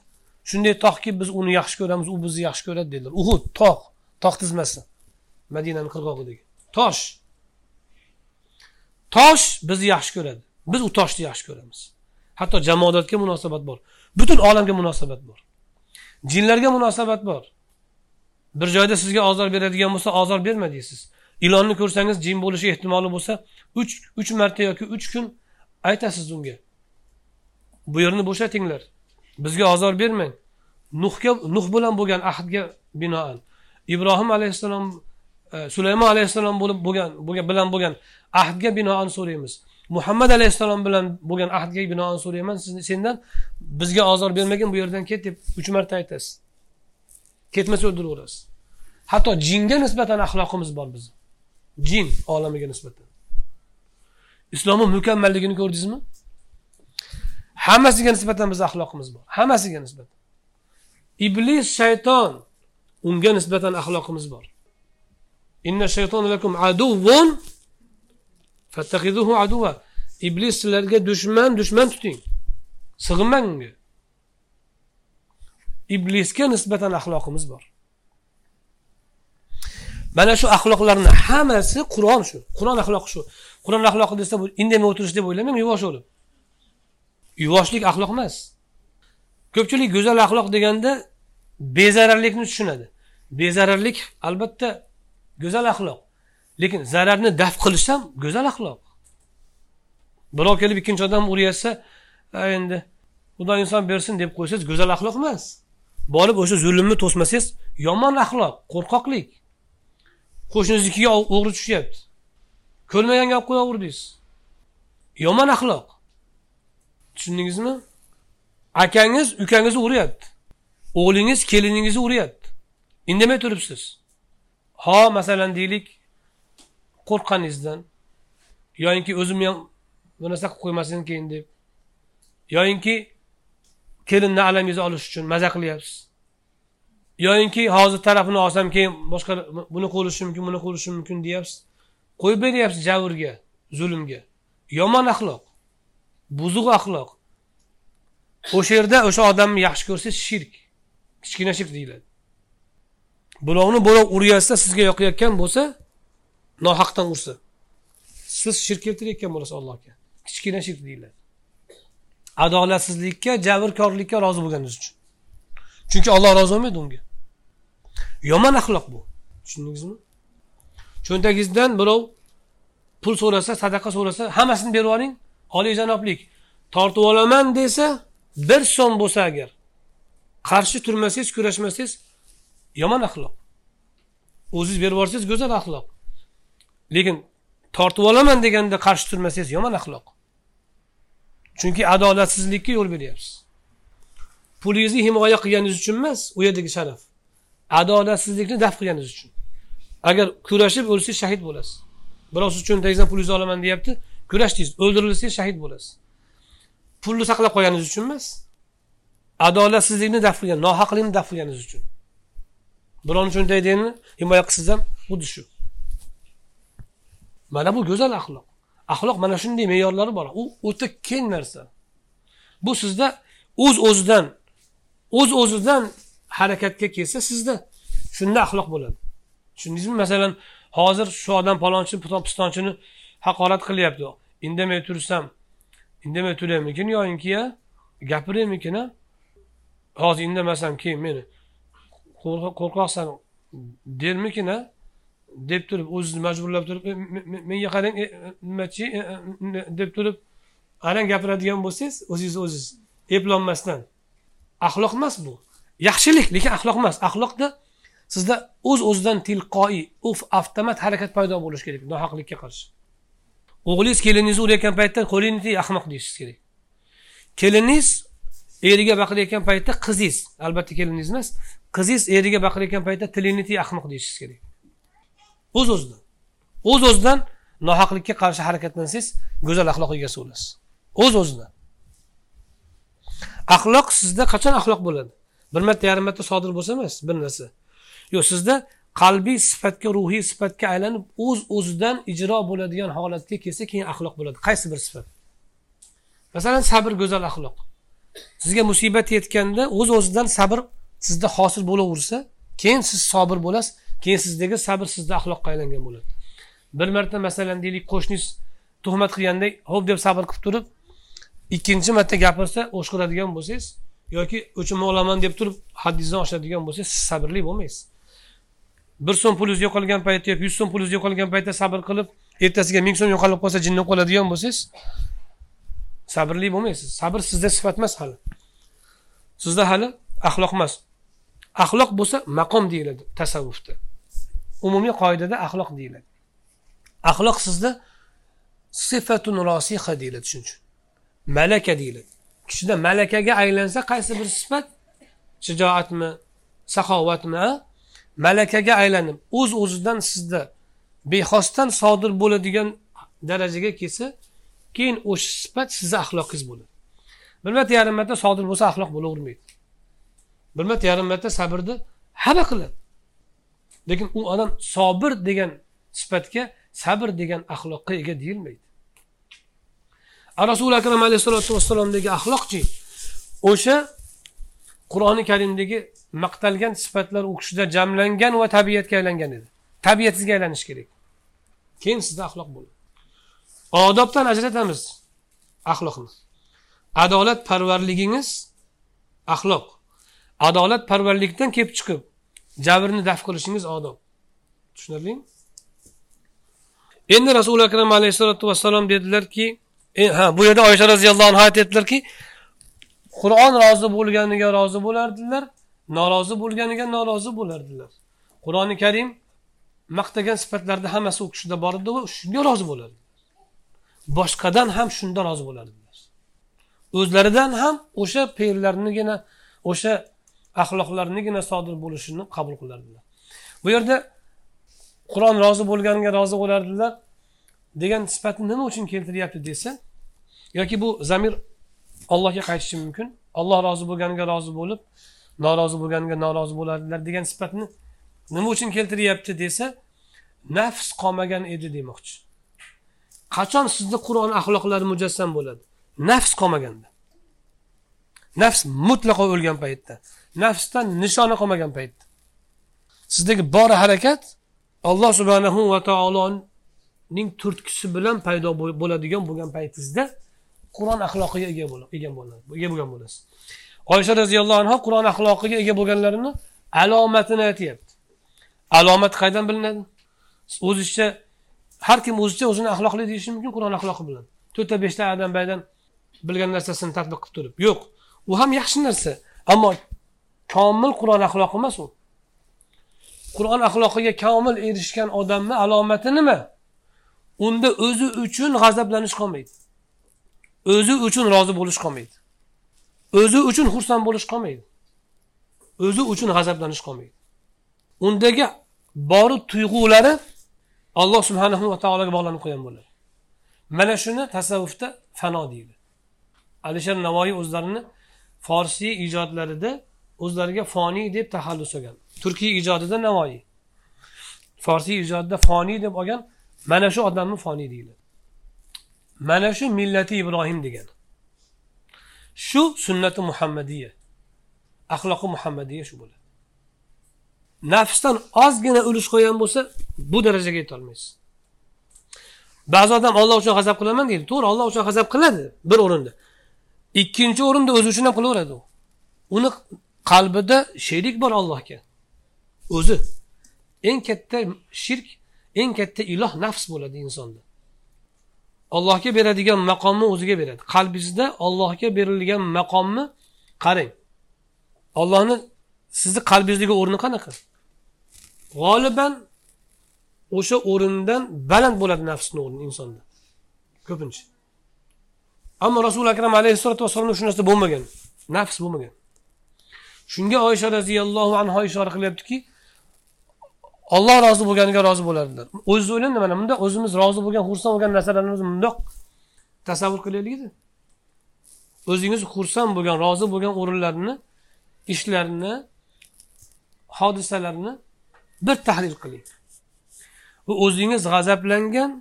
shunday tog'ki biz uni yaxshi ko'ramiz u bizni yaxshi ko'radi dedilar. Uhud tog' tog' tizmasi. Madinani qirg'og'idagi tosh. Tosh bizni yaxshi ko'radi. Biz u toshni yaxshi ko'ramiz. Hatto jamoatga munosabat bor. Butun olamga munosabat bor. Jinlarga munosabat bor. Bir joyda sizga ozor beradigan bo'lsa ozor berma deysiz. Ilonni ko'rsangiz jin bo'lishi ehtimoli bo'lsa uch uch marta yoki uch kun aytasiz unga. Bu yerni bo'shatinglar. Bizga ozor bermang. Nuhga nuh bilan bo'lgan ahdga binoan. Ibrohim alayhissalom e, sulaymon alayhissalom bo'lib bo'lgan bilan bo'lgan ahdga binoan so'raymiz. Muhammad alayhissalom bilan bo'lgan ahdga binoan so'rayman. Sendan bizga ozor bermagin bu yerdan ket deb uch marta aytasiz. Ketmasa o'ldiraverasiz. Hatto jinga nisbatan axloqimiz bor bizni jin olamiga nisbatan. Islomni mukammalligini ko'rdingizmi? Hammasiga nisbatan bizni axloqimiz bor. Hammasiga nisbatan. Iblis shayton unga nisbatan axloqimiz bor. Inna shayton lakum aduvun fattaxiduhu aduva iblis sizlarga dushman dushman tuting. Sig'inmang unga iblisga nisbatan axloqimiz bor. Mana shu axloqlarni hammasi qur'on shu. Qur'on axloqi shu. Qur'on axloqi desa bu indamay o'tirish deb o'ylamang yuvosh bo'lib. Yuvoshlik axloq emas. Ko'pchilik go'zal axloq deganda bezararlikni tushunadi. Bezararlik albatta go'zal axloq lekin zararni daf qilish ham go'zal axloq. Birov kelib ikkinchi odamni uryapsa endi xudo inson bersin deb qo'ysangiz go'zal axloq emas. Borib o'sha zulmni to'smasangiz yomon axloq qo'rqoqlik. Qo'shninikiga o'g'ri tushyapti. Ko'rmaganga olib qo'yaverdingiz yomon axloq. Tushundingizmi akangiz ukangizni uryapti o'g'lingiz keliningizni uryapti indamay turibsiz. Ho masalan deylik qo'rqqaningizdan yoyinki o'zimni ham bu narsa qilib qo'ymasin keyin deb yoyinki kelinni alamingizni olish uchun maza qilyapsiz. Yoyinki hozir tarafini olsam keyin boshqa buni qo'lishi mumkin buni qo'lishi mumkin deyapsiz. Qo'yib beryapsiz javrga zulmga. Yomon axloq. Buzuq axloq. O'sha yerda o'sha odamni yaxshi ko'rsangiz shirk. Kichkina shirk deyiladi. Birovni birov uryapsa sizga yoqayotgan bo'lsa nohaqdan ursa. Siz shirk keltirayotgan bo'lasiz allohga. Kichkina shirk deyiladi. Adolatsizlikka jabrkorlikka rozi bo'lganingiz uchun. Chunki olloh rozi bo'lmaydi unga. Yomon axloq bu. Tushundingizmi? Cho'ntagingizdan birov pul so'rasa sadaqa so'rasa hammasini berib yuboring oliyjanoblik tortib olaman desa bir so'm bo'lsa agar. Qarshi turmasangiz kurashmasangiz yomon axloq. O'zingiz berib yuborsangiz go'zal axloq. Lekin tortib olaman deganda qarshi turmasangiz yomon axloq. Chunki adolatsizlikka yo'l beryapsiz. Pulingizni himoya qilganingiz uchun emas u yerdagi sharaf. Adolatsizlikni daf qilganingiz uchun. Agar kurashib o'lsangiz shahid bo'lasiz. Birov siz cho'ntagingizdan pulingizni olaman deyapti kurashdingiz o'ldirilsangiz shahid bo'lasiz. Pulni saqlab qo'yganingiz uchun emas. Adolatsizlikni daf qilgan nohaqlikni daf qilganingiz uchun. Birovni cho'ntagini himoya qilsangiz ham xuddi shu. Mana bu go'zal axloq. Axloq mana shunday me'yorlari bor. U o'ta keng narsa. Bu sizda o'z o'zidan o'z o'zidan harakatga kelsa sizda shunda axloq bo'ladi. Tushundingizmi? Masalan hozir shu odam palonchi pistonchini haqorat qilyapti. Indamay tursam indamay turaymikin yoyinki gapiraymikin hozir indamasam keyin meni qo'rqoqsan dermikin a? Deb turib o'zini majburlab turib menga qarang e, e, nimachi e, deb turib arang gapiradigan bo'lsangiz o'zingizni o'zingiz eplolmasdan axloq emas bu. Yaxshilik lekin axloq emas. Axloqda sizda o'z o'zidan tilqoiy avtomat harakat paydo bo'lishi kerak nohaqlikka qarshi. O'g'lingiz keliningizni urayotgan paytda qo'lingni tiy ahmoq deyishingiz kerak? Keliningiz eriga baqirayotgan paytda qizingiz albatta keliningiz emas. Qizingiz eriga baqirayotgan paytda tilingni tiy ahmoq deyishingiz kerak. O'z o'zidan. O'z o'zidan nohaqlikka qarshi harakatlansangiz go'zal axloq egasi bo'lasiz. O'z o'zidan. Axloq sizda qachon axloq bo'ladi? Bir marta yarim marta sodir bo'lsa emas bir narsa. Yo'q sizda qalbiy sifatga ruhiy sifatga aylanib o'z o'zidan ijro bo'ladigan holatga kelsa keyin axloq bo'ladi. Qaysi bir sifat? Masalan sabr go'zal axloq. Sizga musibat yetganda o'z o'zidan sabr sizda hosil bo'laversa keyin siz sobir bo'lasiz keyin sizdagi sabr sizda axloqqa aylangan bo'ladi. Bir marta masalan deylik qo'shningiz tuhmat qilganda ho'p deb sabr qilib turib ikkinchi marta gapirsa o'shqiradigan bo'lsangiz yoki o'chimni olaman deb turib haddingizdan oshadigan bo'lsangiz siz sabrli bo'lmaysiz. Bir so'm pulingiz yo'qolgan paytda yoki yuz so'm pulingiz yo'qolgan paytda sabr qilib ertasiga ming so'm yo'qolib qolsa jinni qoladigan bo'lsangiz sabrli bo'lmaysiz. Sabr sizda sifat emas hali. Sizda hali axloq emas. Axloq bo'lsa maqom deyiladi tasavvufda. Umumiy qoidada axloq deyiladi. Axloq sizda sifatun rosiha deyiladi shuning uchun. Malaka deyiladi. Kishida malakaga aylansa qaysi bir sifat? Shijoatmi saxovatmi malakaga aylanib o'z o'zidan sizda bexosdan sodir bo'ladigan darajaga kelsa keyin o'sha sifat sizni axloqingiz bo'ladi. Bir marta yarim marta sodir bo'lsa axloq bo'lavermaydi. Bir marta yarim marta sabrni hamma qiladi. Lekin u odam sobir degan sifatga sabr degan axloqqa ega deyilmaydi. Rasuli akram alayhissalotu vassalomdagi axloqchi? O'sha qur'oni karimdagi maqtalgan sifatlar u kishida jamlangan va tabiatga aylangan edi. Tabiatsizga aylanishi kerak. Keyin sizda axloq bo'ladi odobdan ajratamiz axloqni. Adolat parvarligingiz axloq. Adolatparvarlikdan kelib chiqib jabrni daf qilishingiz odob. Tushunarlimi? Endi rasuli akram alayhissalotu vassalom dedilarki e, ha bu yerda oysha roziyallohu anhu aytyaptilarki qur'on rozi bo'lganiga rozi bo'lardilar norozi bo'lganiga norozi bo'lardilar. Qur'oni karim maqtagan sifatlarni hammasi u kishida bor edi va shunga rozi bo'lardilar. Boshqadan ham shunda rozi bo'lardilar. O'zlaridan ham o'sha fe'llarnigina o'sha axloqlarnigina sodir bo'lishini qabul qilardilar. Bu yerda qur'on rozi bo'lganiga rozi bo'lardilar degan sifatni nima uchun keltiryapti desa yoki bu zamir allohga qaytishi mumkin. Alloh rozi bo'lganiga rozi bo'lib norozi bo'lganiga norozi bo'ladilar degan sifatni nima uchun keltiryapti desa nafs qolmagan edi demoqchi. Qachon sizni qur'on axloqlari mujassam bo'ladi? Nafs qolmaganda. Nafs mutlaqo o'lgan paytda. Nafsdan nishoni qolmagan paytda. Sizdagi bor harakat alloh subhanahu va taoloning turtkisi bilan paydo bo'ladigan bo'lgan paytingizda qur'on axloqiga ega ega bo'lgan bo'lasiz. Oysha roziyallohu anhu qur'on axloqiga ega bo'lganlarini alomatini aytyapti. Alomat qayerdan bilinadi? O'zicha har kim o'zicha o'zini axloqli deyishi mumkin qur'on axloqi bilan. To'rtta beshta adam baydan bilgan narsasini tadbiq qilib turib. Yo'q u ham yaxshi narsa ammo komil qur'on axloqi emas u. Qur'on axloqiga komil erishgan odamni alomati nima unda o'zi uchun g'azablanish qolmaydi. O'zi uchun rozi bo'lish qolmaydi. O'zi uchun xursand bo'lish qolmaydi. O'zi uchun g'azablanish qolmaydi. Undagi bori tuyg'ulari alloh subhanahu va taologa bog'lanib qolgan bo'ladi. Mana shuni tasavvufda fano deydi. Alisher navoiy o'zlarini forsiy ijodlarida o'zlariga foniy deb taxallus olgan turkiy ijodida navoiy. Forsiy ijodida foniy deb olgan mana shu odamni foniy deyiladi mana shu millati ibrohim degan. Shu sunnati muhammadiya. Axloqi muhammadiya shu bo'ladi. Nafsdan ozgina ulush qo'ygan bo'lsa bu darajaga yetolmaysiz. Ba'zi odam olloh uchun g'azab qilaman deydi. To'g'ri olloh uchun g'azab qiladi bir o'rinda. Ikkinchi o'rinda o'zi uchun ham qilaveradi u. Uni qalbida sherik bor allohga. O'zi. Eng katta shirk eng katta iloh nafs bo'ladi insonda. Allohga beradigan maqomni o'ziga beradi. Qalbingizda ollohga berilgan maqomni qarang. Ollohni sizni qalbingizdagi o'rni qanaqa? G'oliban o'sha o'rindan baland bo'ladi nafsni o'rni insonda. Ko'pincha. Ammo rasuli akram alayhissalotu vassalomda shu narsa bo'lmagan. Nafs bo'lmagan. Shunga oysha roziyallohu anhu ishora qilyaptiki olloh rozi bo'lganiga rozi bo'ladilar o'zingiz o'ylang mana bunda o'zimiz rozi bo'lgan xursand bo'lgan narsalarni o'zi bundoq tasavvur qilaylikda o'zingiz xursand bo'lgan rozi bo'lgan o'rinlarni ishlarni hodisalarni bir tahlil qiling. Va o'zingiz g'azablangan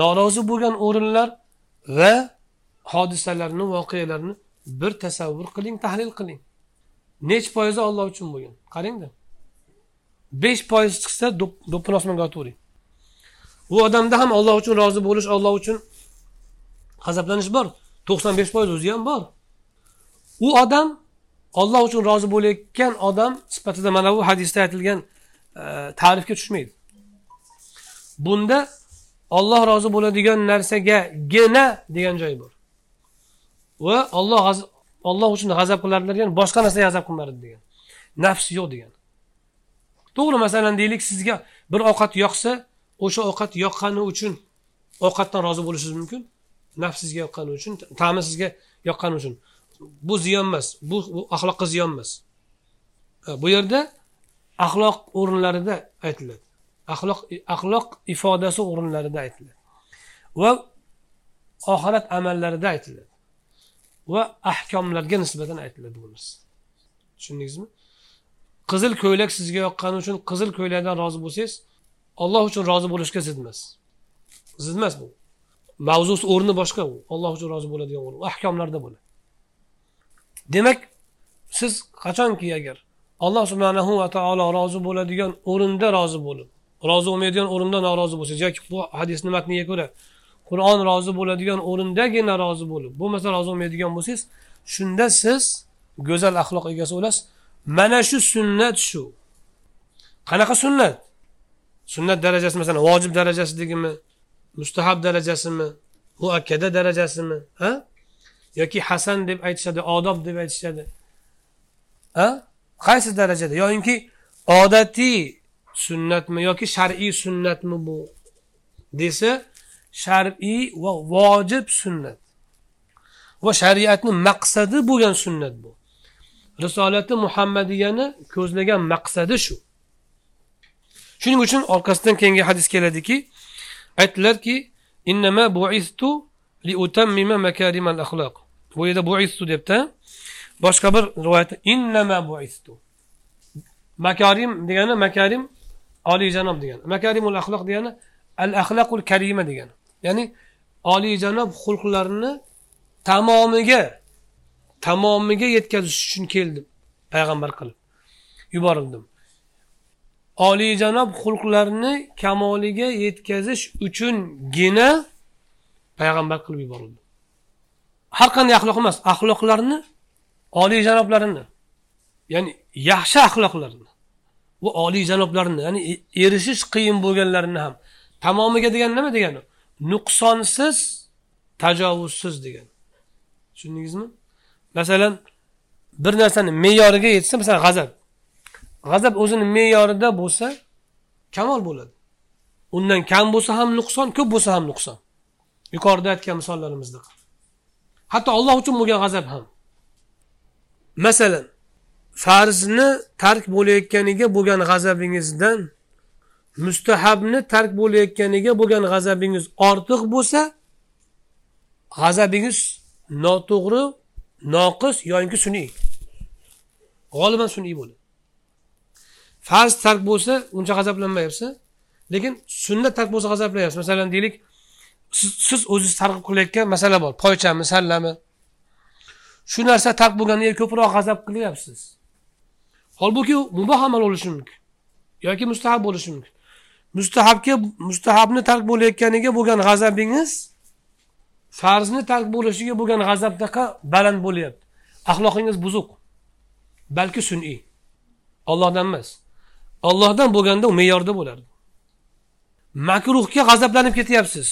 norozi bo'lgan o'rinlar va hodisalarni voqealarni bir tasavvur qiling tahlil qiling. Nechi foizi olloh uchun bo'lgan? Qarangda. Besh foiz chiqsa do'ppini osmonga otavering. U odamda ham olloh uchun rozi bo'lish olloh uchun g'azablanish bor. to'qson besh foiz o'zi ham bor. U odam olloh uchun rozi bo'layotgan odam sifatida mana bu hadisda aytilgan e, ta'rifga tushmaydi. Bunda olloh rozi bo'ladigan narsagagina degan joy bor. Va olloh olloh uchun g'azab qilardilar degan boshqa narsaga g'azab qilmadi degan. Nafs yo'q degan. To'g'ri masalan deylik sizga bir ovqat yoqsa o'sha ovqat yoqqani uchun ovqatdan rozi bo'lishingiz mumkin nafs sizga yoqqani uchun ta'mi sizga yoqqani uchun. Bu ziyon emas bu, bu axloqqa ziyon emas. Bu yerda axloq o'rinlarida aytiladi. Axloq axloq ifodasi o'rinlarida aytiladi. Va oxirat amallarida aytiladi. Va ahkomlarga nisbatan aytiladi bu narsa. Tushundingizmi? Qizil ko'ylak sizga yoqqani uchun qizil ko'ylakdan rozi bo'lsangiz olloh uchun rozi bo'lishga zid emas zid emas bu. Mavzusi o'rni boshqa u. Olloh uchun rozi bo'ladigan o'rin. Ahkomlarda bo'ladi. Demak siz qachonki agar alloh subhanahu va taolo rozi bo'ladigan o'rinda rozi bo'lib rozi bo'lmaydigan o'rinda norozi bo'lsangiz yoki bu hadisni matniga ko'ra qur'on rozi bo'ladigan o'rindagina rozi bo'lib bo'lmasa rozi bo'lmaydigan bo'lsangiz shunda siz go'zal axloq egasi bo'lasiz. Mana shu sunnat shu. Qanaqa sunnat? Sunnat darajasi masalan vojib darajasidagimi mustahab darajasimi? Muakkada darajasimi? Ha? Yoki hasan deb aytishadi odob deb aytishadi. Ha? Qaysi darajada? Yoyinki odatiy sunnatmi yoki shar'iy sunnatmi bu? Desa shar'iy va vojib sunnat. Va shariatni maqsadi bo'lgan sunnat bu. Risolati muhammadiyani ko'zlagan maqsadi shu. Shuning uchun orqasidan keyingi hadis keladiki aytdilarki innama buistu li utammima makarimal axloq bu yerda buistu debdi. Boshqa bir rivoyatda innama buistu. Makarim degani makarim oliyjanob degani. Makarimul axloq degani al axloqul karima degani. Ya'ni oliyjanob xulqlarni tamomiga tamomiga yetkazish uchun keldim. Payg'ambar qilib. Yuborildim. Oliyjanob xulqlarni kamoliga yetkazish uchungina payg'ambar qilib yuborildi har qanday axloq emas axloqlarni oliyjanoblarini ya'ni yaxshi axloqlarni va oliyjanoblarni ya'ni erishish qiyin bo'lganlarini ham tamomiga degani nima degani? Nuqsonsiz tajovuzsiz degan tushundingizmi? Masalan bir narsani me'yoriga yetsa masalan g'azab. G'azab o'zini me'yorida bo'lsa kamol bo'ladi. Undan kam bo'lsa ham nuqson ko'p bo'lsa ham nuqson. Yuqorida aytgan misollarimizda hatto olloh uchun bo'lgan g'azab ham. Masalan farzni tark bo'layotganiga bo'lgan g'azabingizdan mustahabni tark bo'layotganiga bo'lgan g'azabingiz ortiq bo'lsa g'azabingiz noto'g'ri noqis yoinki sun'iy. G'oliban sun'iy bo'ladi farz tark bo'lsa uncha g'azablanmayapsiz. Lekin sunnat tark bo'lsa g'azablanyapsiz masalan deylik siz, siz o'zingiz targ'ib qilayotgan masala bor. Poychami sallami? Shu narsa tark bo'lganiga ko'proq g'azab qilyapsiz. Holbuki muboh amal bo'lishi mumkin yoki mustahab bo'lishi mumkin. Mustahabga mustahabni tark bo'layotganiga bo'lgan g'azabingiz farzni tark bo'lishiga bo'lgan g'azabdaqa baland bo'lyapti. Axloqingiz buzuq balki sun'iy. Ollohdan emas. Ollohdan bo'lganda u me'yorda bo'lardi. Makruhga g'azablanib ketyapsiz.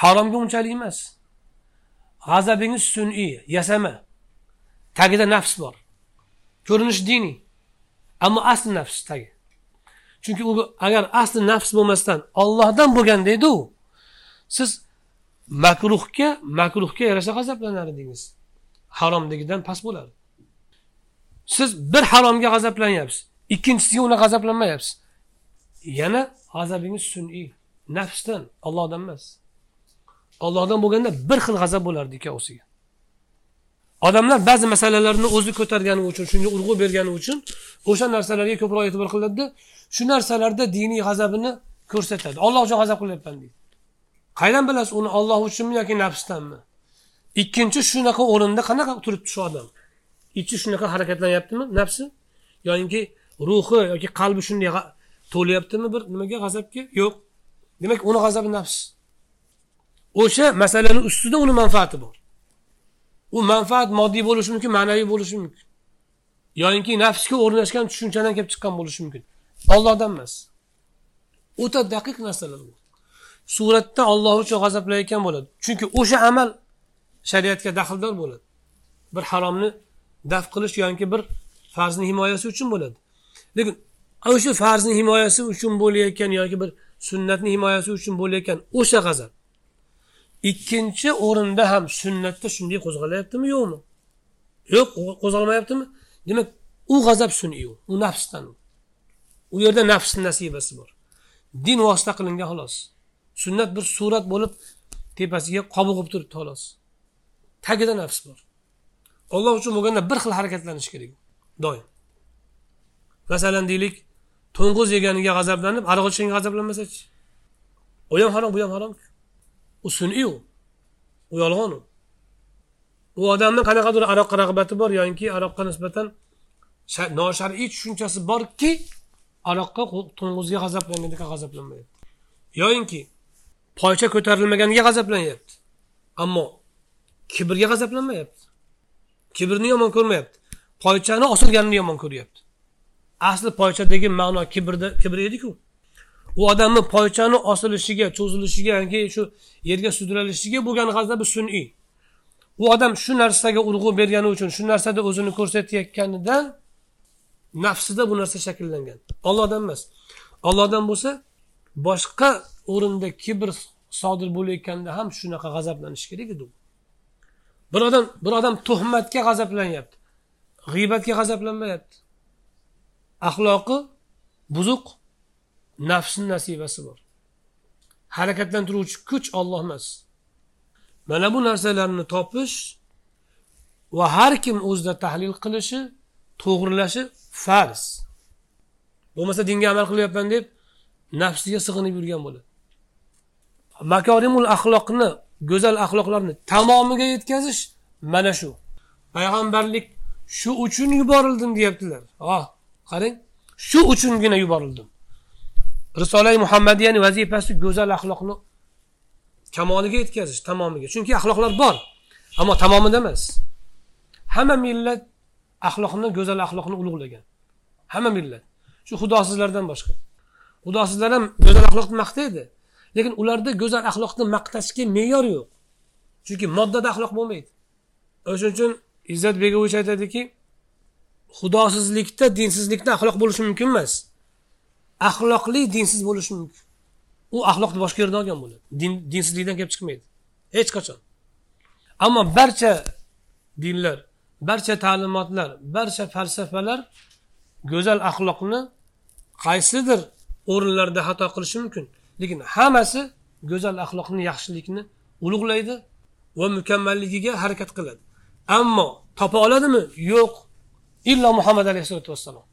Haromga unchalik emas. G'azabingiz sun'iy yasama. Tagida nafs bor. Ko'rinish diniy ammo asli nafs tagi. Chunki u agar asli nafs bo'lmasdan ollohdan bo'lganda edi u siz makruhga makruhga yarasha g'azablanar edingiz haromdagidan past bo'lardi siz bir haromga g'azablanyapsiz ikkinchisiga uni g'azablanmayapsiz. Yana g'azabingiz sun'iy nafsdan ollohdan emas. Ollohdan bo'lganda bir xil g'azab bo'lardi ikkovsiga odamlar ba'zi masalalarni o'zi ko'targani uchun shunga urg'u bergani uchun o'sha narsalarga ko'proq e'tibor qiladida shu narsalarda diniy g'azabini ko'rsatadi. Olloh uchun g'azab qilyapman deydi. Qaydan bilasiz uni olloh uchunmi yoki nafsdanmi? Ikkinchi shunaqa o'rinda qanaqa turibdi shu odam? Ichi shunaqa harakatlanyaptimi nafsi? Yoki ruhi yoki qalbi shunday to'layaptimi bir nimaga g'azabga? Yo'q. Demak uni g'azabi nafs. O'sha masalani ustida uni manfaati bor. U manfaat moddiy bo'lishi mumkin ma'naviy bo'lishi mumkin. Yoyinki nafsga o'rnashgan tushunchadan kelib chiqqan bo'lishi mumkin. Ollohdan emas. O'ta daqiq narsalar bu suratda olloh uchun g'azablayotgan bo'ladi. Chunki o'sha amal shariatga daxldor bo'ladi. Bir haromni daf qilish yoki bir farzni himoyasi uchun bo'ladi. Lekin o'sha farzni himoyasi uchun bo'layotgan yoki bir sunnatni himoyasi uchun bo'layotgan o'sha g'azab ikkinchi o'rinda ham sunnatda shunday qo'zg'alyaptimi yo'qmi? Yo'q qo'zg'almayaptimi? Demak u g'azab sun'iy u u nafsdan. U yerda nafsni nasibasi bor. Din vosita qilingan xolos. Sunnat bir surat bo'lib tepasiga qobig'ib turibdi xolos. Tagida nafs bor. Olloh uchun bo'lganda bir xil harakatlanish kerak. Doim. Masalan deylik to'ng'iz yeganiga g'azablanib aroq ichganga g'azablanmasachi u ham harom bu ham harom u sun'iy u. U yolg'on u. U odamni qanaqadir aroqqa rag'bati bor yoki aroqqa nisbatan noshar'iy tushunchasi borki aroqqa to'ng'izga g'azablanganlikka g'azablanmayapti. Yoyinki poycha ko'tarilmaganiga g'azablanyapti. Ammo kibrga g'azablanmayapti. Kibrni yomon ko'rmayapti. Poychani osilganini yomon ko'ryapti. Asli poychadagi ma'no kibrda kibr ediku. U odamni poychani osilishiga cho'zilishiga yoki shu yerga sudralishiga bo'lgan g'azabi sun'iy. U odam shu narsaga urg'u bergani uchun shu narsada o'zini ko'rsatayotganidan nafsida bu narsa shakllangan. Ollohdan emas. Ollohdan bo'lsa boshqa o'rinda kibr sodir bo'layotganda ham shunaqa g'azablanish kerak edi bir odam bir odam tuhmatga g'azablanyapti g'iybatga g'azablanmayapti. Axloqi buzuq nafsni nasibasi bor. Harakatlantiruvchi kuch olloh emas. Mana bu narsalarni topish va har kim o'zida tahlil qilishi to'g'rilashi farz. Bo'lmasa dinga amal qilyapman deb nafsiga sig'inib yurgan bo'ladi. Makorimul axloqni go'zal axloqlarni tamomiga yetkazish mana shu. Payg'ambarlik shu uchun yuborildim deyaptilar. Oh qarang shu uchungina yuborildim. Risolai muhammadiyani vazifasi go'zal axloqni kamoliga yetkazish tamomiga. Chunki axloqlar bor ammo tamomida emas. Hamma millat axloqni go'zal axloqni ulug'lagan. Hamma millat. Shu xudosizlardan boshqa. Xudosizlar ham go'zal axloqni maqtaydi. Lekin ularda go'zal axloqni maqtashga me'yor yo'q. Chunki moddada axloq bo'lmaydi. O'shaning uchun izzat begovich aytadiki xudosizlikda dinsizlikda axloq bo'lishi mumkin emas. Axloqli dinsiz bo'lishi mumkin. U axloqni boshqa yerdan olgan bo'ladi. Din dinsizlikdan kelib chiqmaydi. Hech qachon. Ammo barcha dinlar barcha ta'limotlar barcha falsafalar go'zal axloqni qaysidir o'rinlarda xato qilishi mumkin. Lekin hammasi go'zal axloqni yaxshilikni ulug'laydi va mukammalligiga harakat qiladi. Ammo topa oladimi? Yo'q. Illo muhammad alayhissalotu vassalom.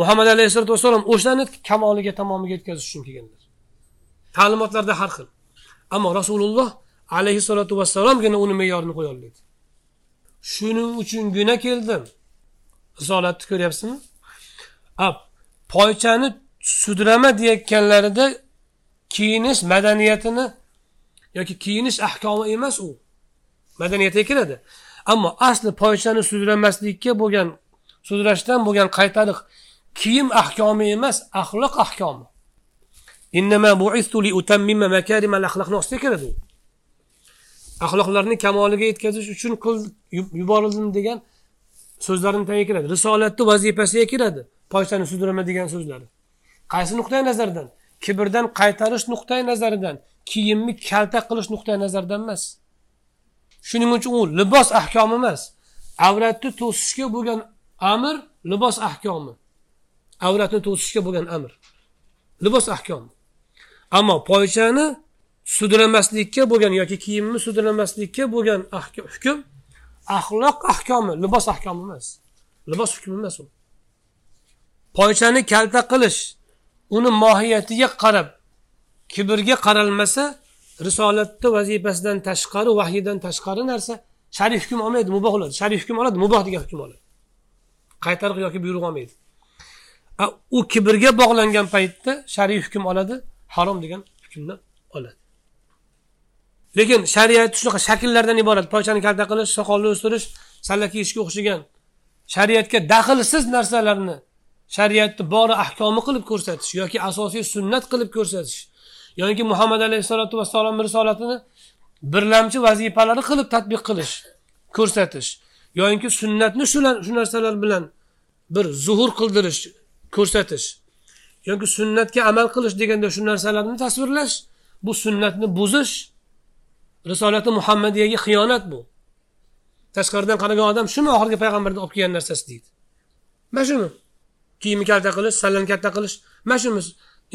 Muhammad alayhissalotu vassalom o'shani kamoliga tamomiga yetkazish uchun kelganlar. Ta'limotlarda har xil. Ammo rasululloh alayhissalotu vassalomgina uni me'yorini qo'ya olmaydi. Shuning uchungina keldim. Risolatni ko'ryapsizmi? Poychani sudrama deyayotganlarida kiyinish madaniyatini yoki kiyinish ahkomi emas u. Madaniyatga kiradi. Ammo asli poychani sudramaslikka bo'lgan sudrashdan bo'lgan qaytariq kiyim ahkomi emas axloq ahkomi. Ostida kiradi axloqlarni kamoliga yetkazish uchun qil yuborildim degan so'zlarni tagiga kiradi. Risolatni vazifasiga kiradi poychani sudrama degan so'zlari. Qaysi nuqtai nazardan kibrdan qaytarish nuqtai nazaridan kiyimni kalta qilish nuqtai nazaridan emas. Shuning uchun u libos ahkomi emas. Avratni to'sishga bo'lgan amr libos ahkomi. Avratni to'sishga bo'lgan amr. Libos ahkomi. Ammo poychani sudramaslikka bo'lgan yoki kiyimni sudramaslikka bo'lgan hukm axloq ahkomi libos ahkomi emas. Libos hukmi emas u. Poychani kalta qilish uni mohiyatiga qarab kibrga qaralmasa risolatni vazifasidan tashqari vahiydan tashqari narsa shar'iy hukm olmaydi muboh bo'ladi. Shar'iy hukm oladi muboh degan hukm oladi. Qaytariq yoki buyruq olmaydi. U kibrga bog'langan paytda shar'iy hukm oladi harom degan hukmni oladi. Lekin shariat shunaqa shakllardan iborat. Poychani kalta qilish soqolni o'stirish salla kiyishga o'xshagan shariatga daxlsiz narsalarni shariatni bori ahkomi qilib ko'rsatish yoki asosiy sunnat qilib ko'rsatish yoki muhammad alayhissalotu vassalom risolatini birlamchi vazifalari qilib tadbiq qilish ko'rsatish yoinki sunnatni shu narsalar bilan bir zuhur qildirish ko'rsatish yoki sunnatga amal qilish deganda shu narsalarni tasvirlash bu sunnatni buzish risolati muhammadiyaga xiyonat bu. Tashqaridan qaragan odam shuni oxirgi payg'ambardan olib kelgan narsasi deydi. Mana shumi. Kiyimni kalta qilish sallani katta qilish. Mana shumi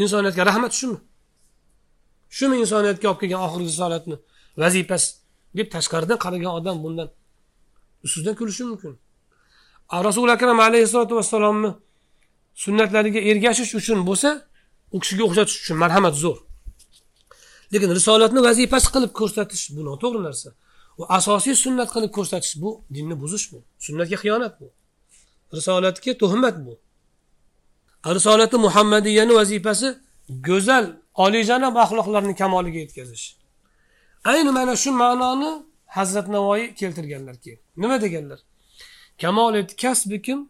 insoniyatga rahmat shumi? Shumi insoniyatga olib kelgan oxirgi risolatni? Vazifasi? Deb tashqaridan qaragan odam bundan ustidan kulishi mumkin. Rasuli akram alayhissalotu vassalomni sunnatlariga ergashish uchun bo'lsa u kishiga o'xshatish uchun marhamat zo'r. Lekin risolatni vazifasi qilib ko'rsatish bu noto'g'ri narsa. U asosiy sunnat qilib ko'rsatish bu dinni buzish bu. Sunnatga xiyonat bu. Risolatga tuhmat bu. Risolati muhammadiyani vazifasi go'zal oliyjanob axloqlarni kamoliga yetkazish. Ayni mana shu ma'noni hazrat navoiy keltirganlar keyin. Nima deganlar? Kamolet kasbikim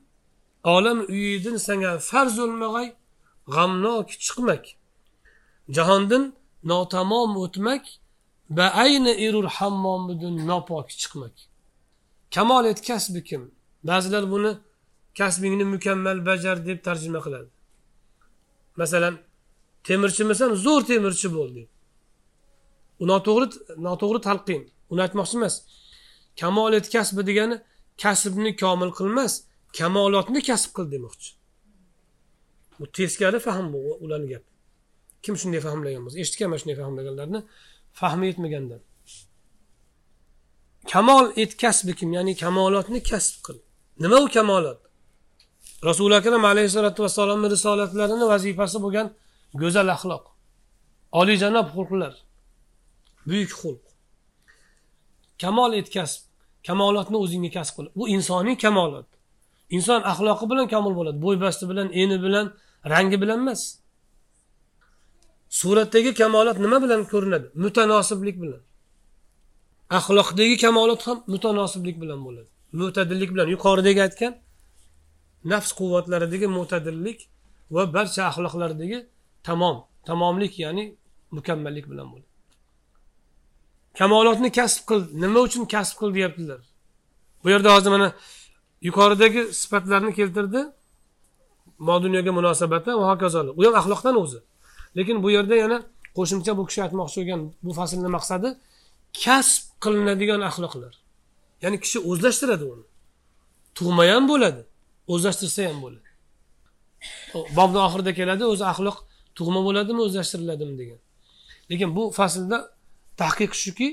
olam uyidin sanga farz o'lmag'ay g'amnok chiqmak. Jahondin notamom o'tmak va ayni irul hammomidin nopok chiqmak. Kamolet kasbikim ba'zilar buni kasbingni mukammal bajar deb tarjima qiladi. Masalan temirchimisan zo'r temirchi bo'l deb. U noto'g'ri noto'g'ri talqin. Uni aytmoqchi emas. Kamolat kasbi degani kasbni komil qilmas kamolotni kasb qil demoqchi. Bu teskari fahm bu ularni gapi kim shunday fahmlagan bo'lsa eshitganman shunday fahmlaganlarni fahmi yetmagandan. Kamol et kasbi kim? Ya'ni kamolotni kasb qil. Nima u kamolot rasuli akram alayhissalotu vassalomni risolatlarini vazifasi bo'lgan go'zal axloq. Oliyjanob xulqlar. Buyuk xulq. Kamol etkazib kamolotni o'zingga kasb qil. Bu insoniy kamolot. Inson axloqi bilan komil bo'ladi. Bo'ybasti bilan eni bilan rangi bilan emas. Suratdagi kamolot nima bilan ko'rinadi? Mutanosiblik bilan. Axloqdagi kamolot ham mutanosiblik bilan bo'ladi. Mo'tadillik bilan. Yuqoridagi aytgan nafs quvvatlaridagi mo'tadillik va barcha axloqlardagi tamom. Tamomlik ya'ni mukammallik bilan bo'ladi. Kamolotni kasb qil. Nima uchun kasb qil deyaptilar? Bu yerda hozir mana yuqoridagi sifatlarni keltirdi. Modunyoga munosabati va hokazolar u ham axloqdan o'zi. Lekin bu yerda yana qo'shimcha bu kishi aytmoqchi bo'lgan bu faslni maqsadi kasb qilinadigan axloqlar. Ya'ni kishi o'zlashtiradi uni. Tug'ma ham bo'ladi. O'zlashtirsa ham bo'ladi. Bobni oxirida keladi o'zi axloq tug'ma bo'ladimi o'zlashtiriladimi degan. Lekin bu faslda tahqiq shuki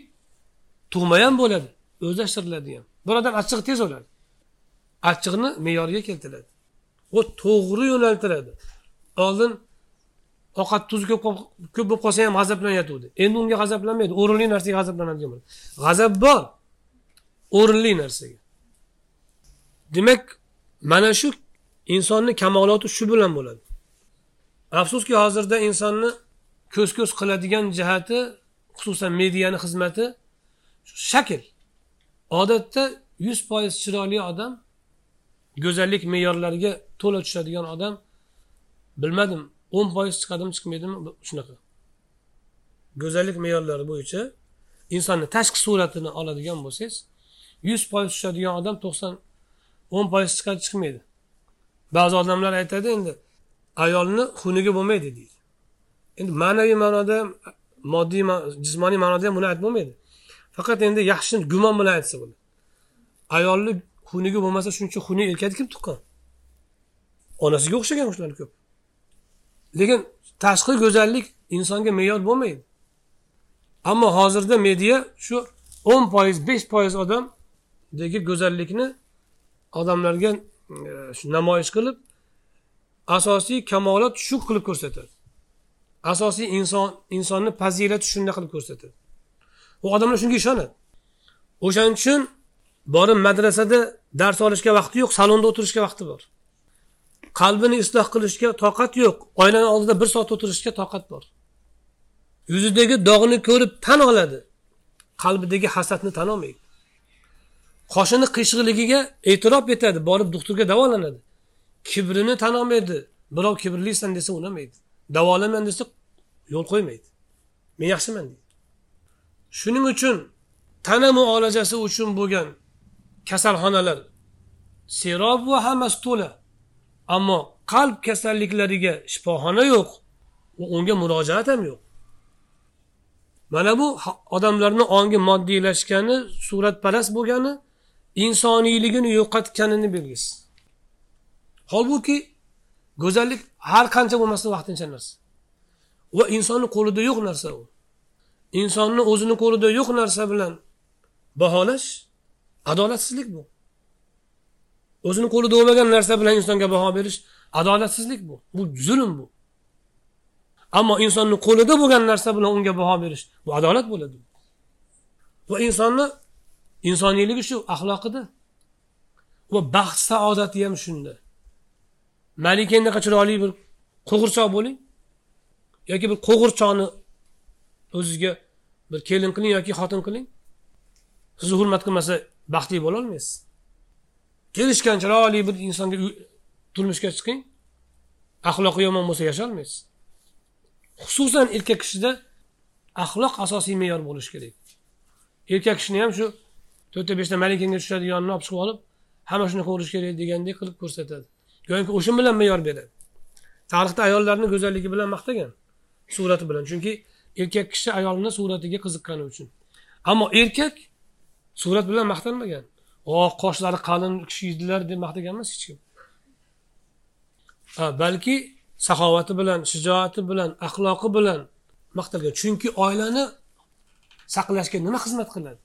tug'ma ham bo'ladi o'zlashtiriladi ham. Bir odam achchig'i tez o'ladi. Achchig'ini me'yorga keltiradi. U to'g'ri yo'naltiradi. Oldin ovqat tuzi ko'p ko'p bo'lib qolsa ham g'azablanyotgandi endi unga g'azablanmaydi o'rinli narsaga g'azablanadigan bo'ladi. G'azab bor o'rinli narsaga. Demak mana shu insonni kamoloti shu bilan bo'ladi. Afsuski hozirda insonni ko'z ko'z qiladigan jihati xususan mediani xizmati shakl. Odatda yuz foiz chiroyli odam go'zallik me'yorlariga to'la tushadigan odam bilmadim o'n foiz chiqadimi chiqmaydimi shunaqa. Go'zallik me'yorlari bo'yicha insonni tashqi suratini oladigan bo'lsangiz yuz foiz tushadigan odam to'qson o'n foiz chiqadi chiqmaydi. Ba'zi odamlar aytadi endi ayolni xunigi bo'lmaydi deydi. Endi ma'naviy ma'noda moddiy jismoniy ma'noda ham buni aytib bo'lmaydi. Faqat endi yaxshi gumon bilan aytsa bo'ladi. Ayolni xunigi bo'lmasa shuncha xunuk erkakni kim tuqqan? Onasiga o'xshagan shular ko'p. Lekin tashqi go'zallik insonga me'yor bo'lmaydi. Ammo hozirda media shu o'n foiz besh foiz odamdagi go'zallikni odamlarga e, namoyish qilib asosiy kamolot shu qilib ko'rsatadi. Asosiy inson insonni fazilati shunday qilib ko'rsatadi. U odamlar shunga ishonadi. O'shaning uchun borib madrasada dars olishga vaqti yo'q salonda o'tirishga vaqti bor. Qalbini isloh qilishga toqat yo'q oynani oldida bir soat o'tirishga toqat bor. Yuzidagi dog'ni ko'rib tan oladi. Qalbidagi hasadni tan olmaydi. Qoshini qiyshiqligiga e'tirof etadi borib doktorga davolanadi. Kibrini tan olmaydi birov kibrlisan desa unamaydi. Davolaman desa yo'l qo'ymaydi. Men yaxshiman deydi. Shuning uchun tana muolajasi uchun bo'lgan kasalxonalar serob va hammasi to'la. Ammo qalb kasalliklariga shifoxona yo'q va unga murojaat ham yo'q. Mana bu odamlarni ongi moddiylashgani suratparast bo'lgani insoniyligini yo'qotganini belgisi holbuki go'zallik har qancha bo'lmasin vaqtincha narsa. Va insonni qo'lida yo'q narsa u. Insonni o'zini qo'lida yo'q narsa bilan baholash adolatsizlik bu. O'zini qo'lida bo'lmagan narsa bilan insonga baho berish adolatsizlik bu. Bu zulm bu. Ammo insonni qo'lida bo'lgan narsa bilan unga baho berish bu adolat bo'ladi. Va insonni insoniyligi shu axloqida. Va baxt saodati ham shunda. Malika malikandaqa chiroyli bir qo'g'irchoq bo'ling yoki bir qo'g'irchoqni o'zizga bir kelin qiling yoki xotin qiling. Sizni hurmat qilmasa baxtli bo'lolmaysiz kelishgan chiroyli bir insonga turmushga chiqing. Axloqi yomon bo'lsa yasholmaysiz xususan erkak kishida axloq asosiy me'yor bo'lishi kerak. Erkak kishini ham shu to'rtta beshta malikanga tushadiganini olib chiqib olib hamma shunaqa bo'lishi kerak degandek qilib ko'rsatadi. Go'yoki o'sha bilan me'yor beradi. Tarixda ayollarni go'zalligi bilan maqtagan surati bilan. Chunki erkak kishi ayolni suratiga qiziqqani uchun. Ammo erkak surat bilan maqtanmagan. O qoshlari qalin kishi edilar deb maqtagan emas hech kim. Balki saxovati bilan shijoati bilan axloqi bilan maqtalgan. Chunki oilani saqlashga nima xizmat qiladi?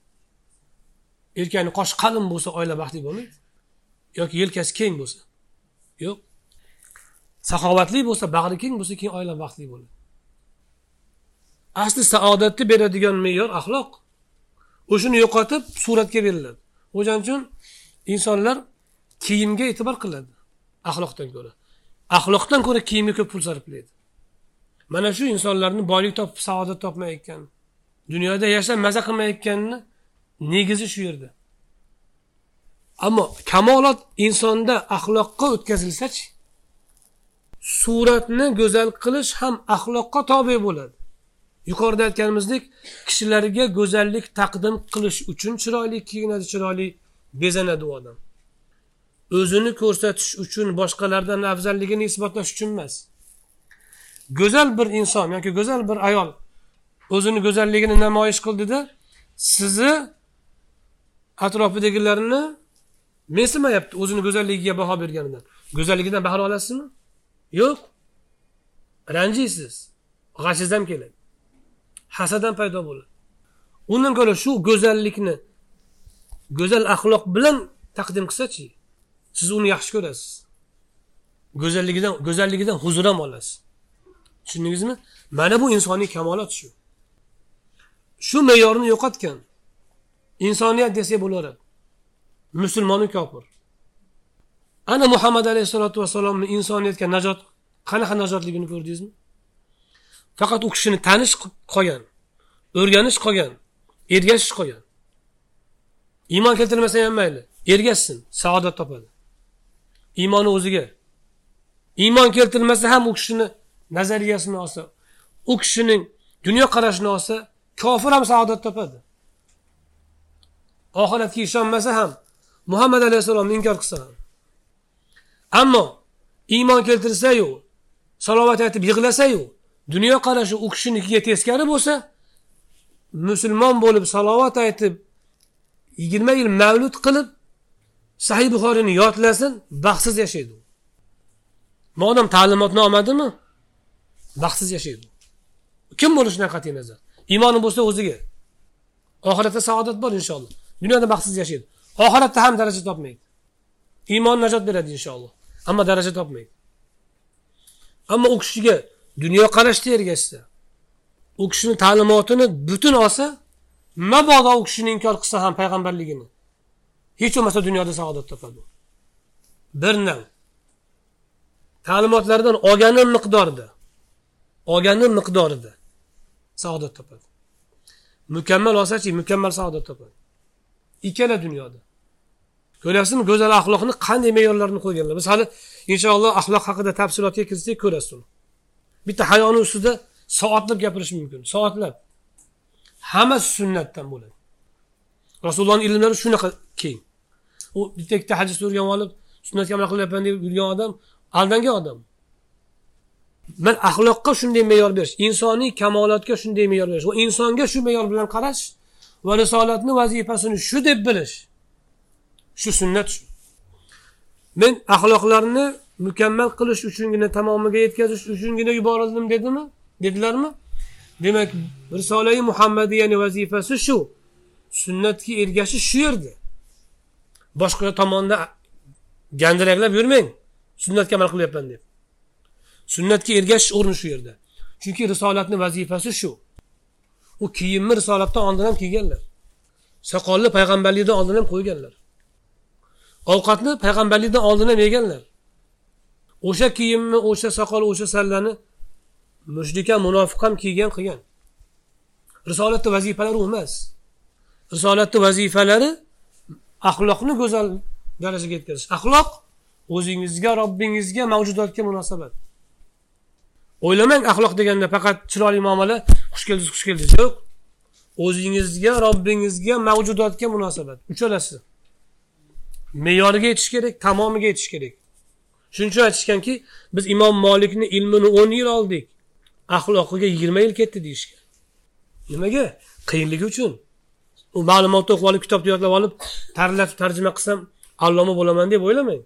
Erkakni qoshi qalin bo'lsa oila baxtli bo'lmaydi. Yoki yelkasi keng bo'lsa. Yo'q. Saxovatli bo'lsa bag'ri keng bo'lsa keyin oila baxtli bo'ladi. Asli saodatni beradigan me'yor axloq. O'shani yo'qotib suratga beriladi. O'shaning uchun insonlar kiyimga e'tibor qiladi axloqdan ko'ra. Axloqdan ko'ra kiyimga ko'p pul sarflaydi mana shu insonlarni boylik topib saodat topmayotgan dunyoda yashab maza qilmayotganini negizi shu yerda. Ammo kamolot insonda axloqqa o'tkazilsachi suratni go'zal qilish ham axloqqa tobe bo'ladi. Yuqorida aytganimizdek kishilarga go'zallik taqdim qilish uchun chiroyli kiyinadi chiroyli bezanadi u odam. O'zini ko'rsatish uchun boshqalardan afzalligini isbotlash uchun emas. Go'zal bir inson yoki go'zal bir ayol o'zini go'zalligini namoyish qildida sizni atrofidagilarni mensimayapti o'zini go'zalligiga baho berganidan. Go'zalligidan bahra olasizmi? Yo'q. Ranjiysiz. G'ashingiz ham keladi hasad ham paydo bo'ladi. Undan ko'ra shu go'zallikni go'zal axloq bilan taqdim qilsachi siz uni yaxshi ko'rasiz. Go'zalligidan go'zalligidan huzur ham olasiz. Tushundingizmi? Mana bu insoniy kamolot shu. Shu me'yorni yo'qotgan insoniyat desak bo'laveradi musulmonu kofir. Ana muhammad alayhissalotu vassalomni insoniyatga najot qanaqa najotligini ko'rdingizmi? Faqat u kishini tanish qolgan o'rganish qolgan ergashish qolgan. Iymon keltirmasa ham mayli ergashsin saodat topadi. Iymoni o'ziga. Iymon keltirmasa ham u kishini nazariyasini olsa u kishining dunyoqarashini olsa kofir ham saodat topadi. Oxiratga ishonmasa ham muhammad alayhissalomni inkor qilsa ham. Ammo iymon keltirsayu salovat aytib yig'lasayu dunyoqarashi u kishinikiga teskari bo'lsa musulmon bo'lib salovat aytib yigirma yil mavlud qilib sahih buxoriyni yodlasin baxtsiz yashaydi modam ta'limotni olmadimi baxtsiz yashaydi kim bo'lishidan qat'iy nazar iymoni bo'lsa o'ziga. Oxiratda saodat bor inshaalloh. Dunyoda baxtsiz yashaydi. Oxiratda ham daraja topmaydi. Iymon najot beradi inshaalloh. Ammo daraja topmaydi. Ammo u kishiga dunyoqarashda ergashsa u kishini ta'limotini butun olsa mabodo u kishini inkor qilsa ham payg'ambarligini. Hech bo'lmasa dunyoda saodat topadi bir nav ta'limotlaridan olgani miqdorida olgani miqdorida saodat topadi. Mukammal olsachi mukammal saodat topadi. Ikkala dunyoda. Ko'rasizmi? Go'zal axloqni qanday me'yorlarni qo'yganlar. Biz hali inshaalloh axloq haqida tafsilotga kirsak ko'rasiz uni bitta hayoni ustida soatlab gapirish mumkin. Soatlab. Hammasi sunnatdan bo'ladi. Rasulullohni ilmlari shunaqa keng. U bitta ikkita hadisni o'rganib olib sunnatga amal qilyapman deb yurgan odam aldangan odam. Man axloqqa shunday me'yor berish insoniy kamolotga shunday me'yor berish va insonga shu me'yor bilan qarash va risolatni vazifasini shu deb bilish shu sunnat shu. Men axloqlarni mukammal qilish uchungina tamomiga yetkazish uchungina yuborildim dedimi? Dedilarmi? Demak risolai muhammadiyani vazifasi shu. Sunnatga ergashish shu yerda. Boshqa tomonda gandiraklab yurmang sunnatga amal qilyapman deb. Sunnatga ergashish o'rni shu yerda. Chunki risolatni vazifasi shu. U kiyimni risolatdan oldin ham kiyganlar. Soqolni payg'ambarlikdan oldin ham qo'yganlar. Ovqatni payg'ambarlikdan oldin ham yeganlar. O'sha kiyimni o'sha soqol o'sha sallani mushrik ham munofiq ham kiygan qilgan. Risolatni vazifalari u emas. Risolatni vazifalari axloqni go'zal darajaga yetkazish axloq o'zingizga robbingizga mavjudotga munosabat. O'ylamang axloq deganda faqat chiroyli muomala xush keldingiz xush keldingiz. Yo'q. O'zingizga robbingizga mavjudotga munosabat. Uchalasi me'yoriga yetish kerak tamomiga yetish kerak. Shuning uchun aytishganki biz imom molikni ilmini o'n yil oldik. Axloqiga yigirma yil ketdi deyishgan. Nimaga? Qiyinligi uchun. U ma'lumotni o'qib olib kitobni yodlab olib tarlatib tarjima qilsam alloma bo'laman deb o'ylamang.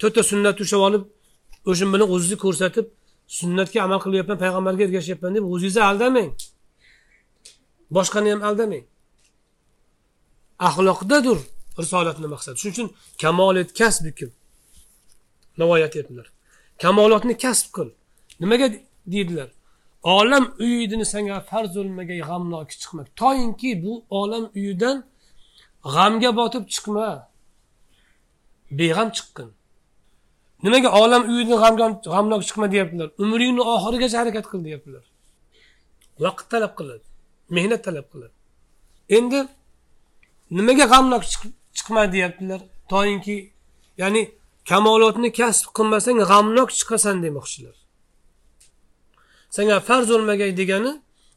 To'rtta sunnatni ushlab olib o'sha bilan o'zingizni ko'rsatib sunnatga amal qilyapman payg'ambarga ergashyapman deb o'zingizni aldamang. Boshqani ham aldamang. Axloqdadir risolatni maqsadi shuning uchun kamolat kasb kim? Navoiy aytyaptilar kamolotni kasb qil. Nimaga deydilar? Olam uyidini senga farz bo'lmagay g'amnoki chiqma. Toinki bu olam uyidan g'amga botib chiqma. Beg'am chiqqin nimaga olam uyidan g'amnok chiqma deyaptilar. Umringni oxirigacha harakat qil deyaptilar. Vaqt talab qiladi mehnat talab qiladi. Endi nimaga g'amnok chiqma deyaptilar? Toinki ya'ni kamolotni kasb qilmasang g'amnok chiqasan demoqchilar. Senga farz bo'lmagay degani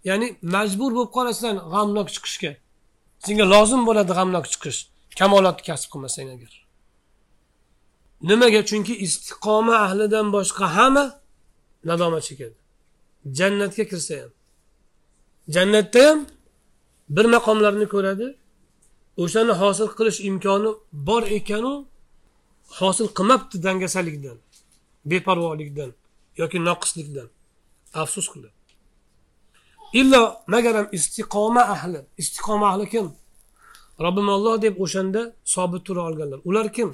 ya'ni majbur bo'lib qolasan g'amnok chiqishga. Senga lozim bo'ladi g'amnok chiqish kamolotni kasb qilmasang agar. Nimaga? Chunki istiqoma ahlidan boshqa hamma nadomat chekadi jannatga kirsa ham. Jannatda ham bir maqomlarni ko'radi. O'shani hosil qilish imkoni bor ekanu hosil qilmabdi dangasalikdan beparvolikdan yoki noqislikdan. Afsus qildi. Illo magaram istiqoma ahli istiqoma ahli kim? Robbim olloh deb o'shanda sobit tura olganlar. Ular kim?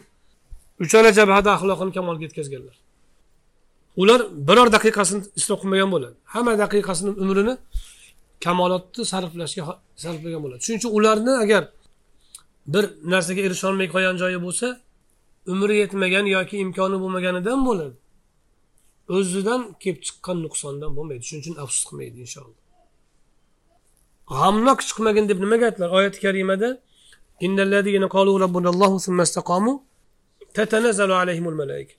Uchala jabhada axloqini kamolga yetkazganlar. Ular biror daqiqasini isrof qilmagan bo'ladi. Hamma daqiqasini umrini kamolotni sarflashga sarflagan bo'ladi. Shuning uchun ularni agar bir narsaga erisholmay qolgan joyi bo'lsa umri yetmagan yoki imkoni bo'lmaganidan bo'ladi. O'zidan kelib chiqqan nuqsondan bo'lmaydi. Shuning uchun afsus qilmaydi inshaalloh. G'amnok chiqmagin deb nimaga aytdilar? Oyati karimada tatanazzalu alayhimul malaika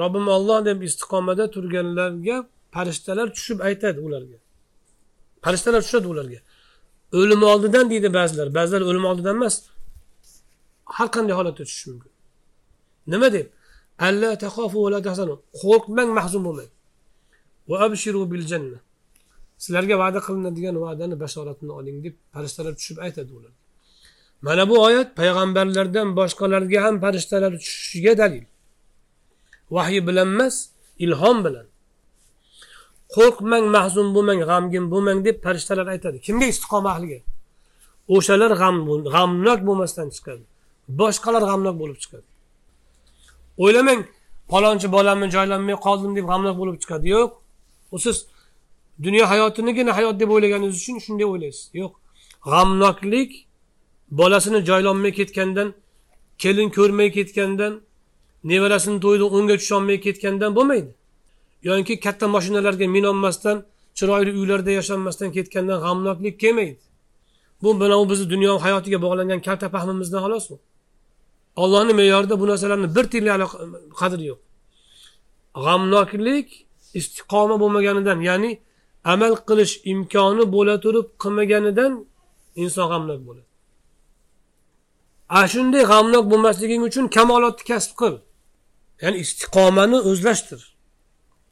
robbim olloh deb istiqomada turganlarga farishtalar tushib aytadi ularga. Farishtalar tushadi ularga. O'lim oldidan deydi ba'zilar. Ba'zilar o'lim oldidan emas. Har qanday holatda tushishi mumkin. Nima deb? Alla taxofu va la tahzanu. Qo'rqmang mahzun bo'lmang. Va abshiru bil janna. Sizlarga va'da qilinadigan va'dani bashoratini oling deb farishtalar tushib aytadi ular mana bu oyat payg'ambarlardan boshqalarga ham farishtalar tushishiga dalil. Vahiy bilan emas ilhom bilan. Qo'rqmang mahzun bo'lmang g'amgin bo'lmang deb farishtalar aytadi. Kimga istiqoma ahliga? O'shalar g'am g'amnok bo'lmasdan chiqadi. Boshqalar g'amnok bo'lib chiqadi. O'ylamang palonchi bolamni joylanmay qoldim deb g'amnok bo'lib chiqadi. Yo'q. U siz dunyo hayotinigina hayot deb o'ylaganingiz uchun shunday o'ylaysiz. Yo'q. G'amnoklik bolasini joylolmay ketgandan kelin ko'rmay ketgandan nevarasini to'yida o'nga tusholmay ketgandan bo'lmaydi. Yoki katta mashinalarga minolmasdan chiroyli uylarda yashanmasdan ketgandan g'amnoklik kelmaydi. Bu mana u bizni dunyo hayotiga bog'langan kalta fahmimizdan xolos u. Ollohni me'yorida bu narsalarni bir tiyinlik qadri yo'q. G'amnoklik istiqoma bo'lmaganidan ya'ni amal qilish imkoni bo'la turib qilmaganidan inson g'amnok bo'ladi. Ana shunday g'amnok bo'lmasliging uchun kamolotni kasb qil. Ya'ni istiqomani o'zlashtir.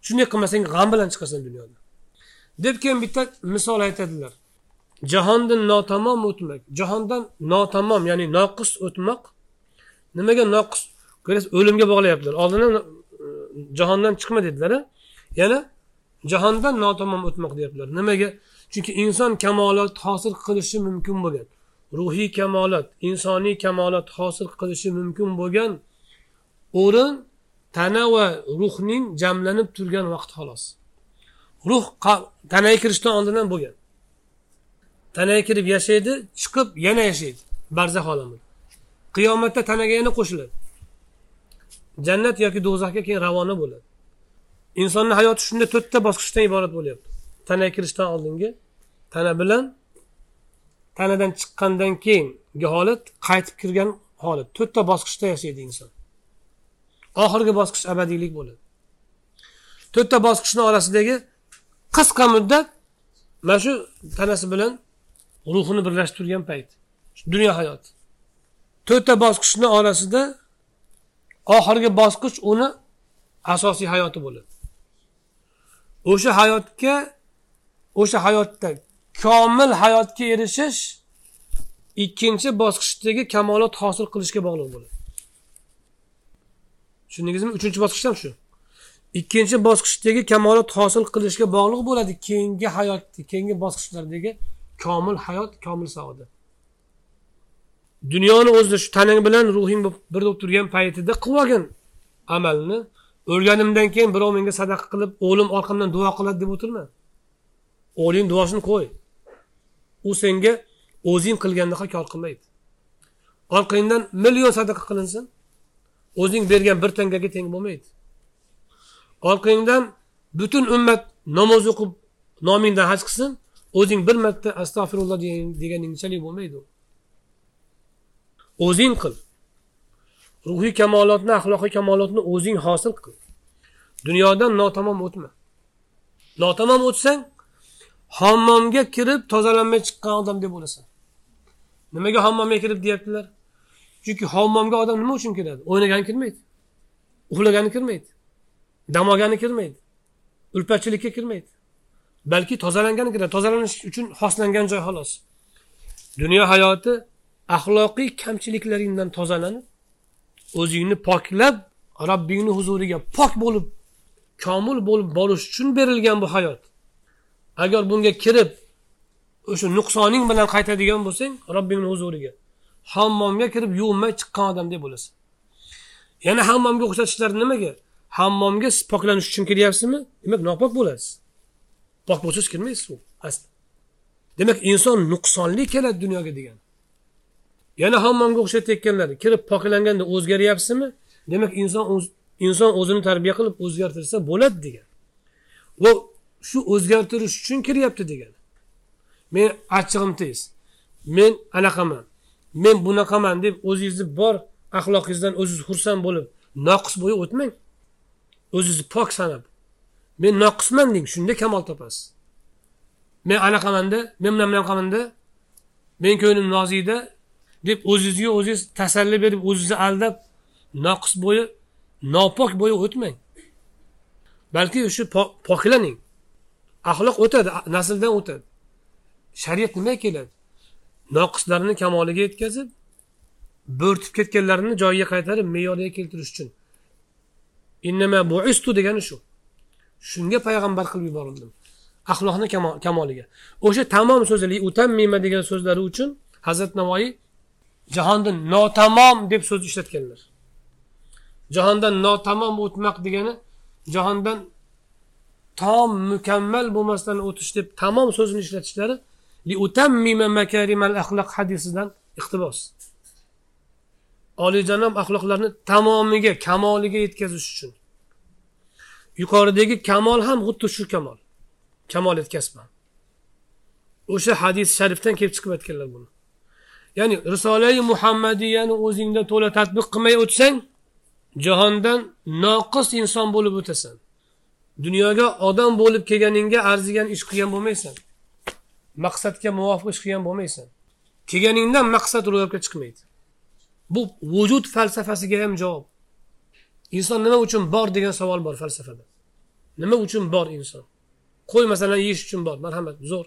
Shunday qilmasang g'am bilan chiqasan dunyodan deb keyin bitta misol aytadilar. Jahondan notamom o'tmak jahondan notamom ya'ni noqis o'tmoq nimaga noqis? Ko'rasiz o'limga bog'layaptilar. Oldin e, jahondan chiqma dedilar yana jahondan notamom o'tmoq deyaptilar. Nimaga? Chunki inson kamolot hosil qilishi mumkin bo'lgan. Ruhiy kamolat insoniy kamolat hosil qilishi mumkin bo'lgan o'rin tana va ruhning jamlanib turgan vaqt xolos. Ruh tanaga kirishdan oldin ham bo'lgan. Tanaga kirib yashaydi chiqib yana yashaydi barzax olamida qiyomatda tanaga yana qo'shiladi. Jannat yoki do'zaxga keyin ravona bo'ladi. Insonni hayoti shunday to'rtta bosqichdan iborat bo'lyapti. Tanaga kirishdan oldingi tana bilan tanadan chiqqandan keyingi holat qaytib kirgan holat. To'rtta bosqichda yashaydi inson. Oxirgi bosqich abadiylik bo'ladi. To'rtta bosqichni orasidagi qisqa muddat mana shu tanasi bilan ruhini birlashtirgan payt dunyo hayoti to'rtta bosqichni orasida oxirgi bosqich uni asosiy hayoti bo'ladi. O'sha hayotga o'sha hayotda komil hayotga erishish ikkinchi bosqichdagi kamolot hosil qilishga bog'liq bo'ladi. Tushundingizmi? Uchinchi bosqich ham shu. Ikkinchi bosqichdagi kamolot hosil qilishga bog'liq bo'ladi keyingi hayot keyingi bosqichlardagi komil hayot komil saodat dunyoni o'zida shu tanang bilan ruhing bir bo'lib turgan paytida qilib olgin amalni. O'lganimdan keyin birov menga sadaqa qilib o'g'lim orqamdan duo qiladi deb o'tirma. O'g'ling duosini qo'y. U senga o'zing qilgandaqa kor qilmaydi. Orqangdan million sadaqa qilinsin o'zing bergan bir tangaga teng bo'lmaydi. Orqangdan butun ummat namoz o'qib nomingdan haj qilsin o'zing bir marta astag'firulloh deganingchalik bo'lmaydi o'zing qil. Ruhiy kamolotni axloqiy kamolotni o'zing hosil qil. Dunyodan notamom o'tma. Notamom o'tsang hammomga kirib tozalanmay chiqqan odam deb bo'lasan nimaga hammomga kirib deyaptilar? Chunki hammomga odam nima uchun kiradi? O'ynagani kirmaydi. Uxlagani kirmaydi. Dam olgani kirmaydi. Ulpachilikka kirmaydi. Balki tozalangani kiradi. Tozalanish uchun xoslangan joy xolos. Dunyo hayoti axloqiy kamchiliklaringdan tozalanib o'zingni poklab robbingni huzuriga pok bo'lib komil bo'lib borish uchun berilgan bu hayot. Agar bunga kirib o'sha nuqsoning bilan qaytadigan bo'lsang robbingni huzuriga. Hammomga kirib yuvinmay chiqqan odamdek bo'lasan yana hammomga o'xshatishlari nimaga? Hammomga siz poklanish uchun kiryapsizmi? Demak nopok bo'lasiz. Pok bo'lsangiz kirmaysiz u asli. Demak inson nuqsonli keladi dunyoga degan. Yana hammomga o'xshatayotganlar kirib poklanganda o'zgaryapsizmi? Demak inson inson o'zini tarbiya qilib o'zgartirsa bo'ladi degan. Va shu o'zgartirish uchun kiryapti degani men achchig'im tez. Men anaqaman. Men bunaqaman deb o'zingizni bor axloqingizdan o'zingiz xursand bo'lib noqis bo'yi o'tmang. O'zingizni pok sanab. Men noqisman deng shunda kamol topasiz. Men anaqamanda men bunaqa bunaqamanda men ko'nglim noziyda deb o'zingizga o'zingiz tasalli berib o'zingizni aldab noqis bo'yi nopok bo'yi o'tmang. Balki o'sha poklaning axloq o'tadi nasldan o'tadi. Shariat nimaga keladi? Noqislarni kamoliga yetkazib bo'rtib ketganlarini joyiga qaytarib me'yoriga keltirish uchun. Innama buistu degani shu. Shunga payg'ambar qilib yuborildim. Axloqni kamoliga. O'sha tamom so'zi utammima degan so'zlari uchun hazrat navoiy jahonda notamom deb so'z ishlatganlar. Jahondan notamom o'tmoq degani jahondan tom mukammal bo'lmasdan o'tish deb tamom so'zini ishlatishlari hadisidan iqtibos. Oliyjanob axloqlarni tamomiga kamoliga yetkazish uchun. Yuqoridagi kamol ham xuddi shu kamol. Kamol yetkazman o'sha hadis sharifdan kelib chiqib aytganlar buni. Ya'ni risolai muhammadiyani o'zingda to'la tadbiq qilmay o'tsang jahondan noqis inson bo'lib o'tasan. Dunyoga odam bo'lib kelganingga arzigan ish qilgan bo'lmaysan. Maqsadga muvofiq ish qilgan bo'lmaysan. Kelganingdan maqsad ro'yobga chiqmaydi. Bu vujud falsafasiga ham javob. Inson nima uchun bor degan savol bor falsafada? Nima uchun bor inson? Qo'y masalan yeyish uchun bor marhamat zo'r.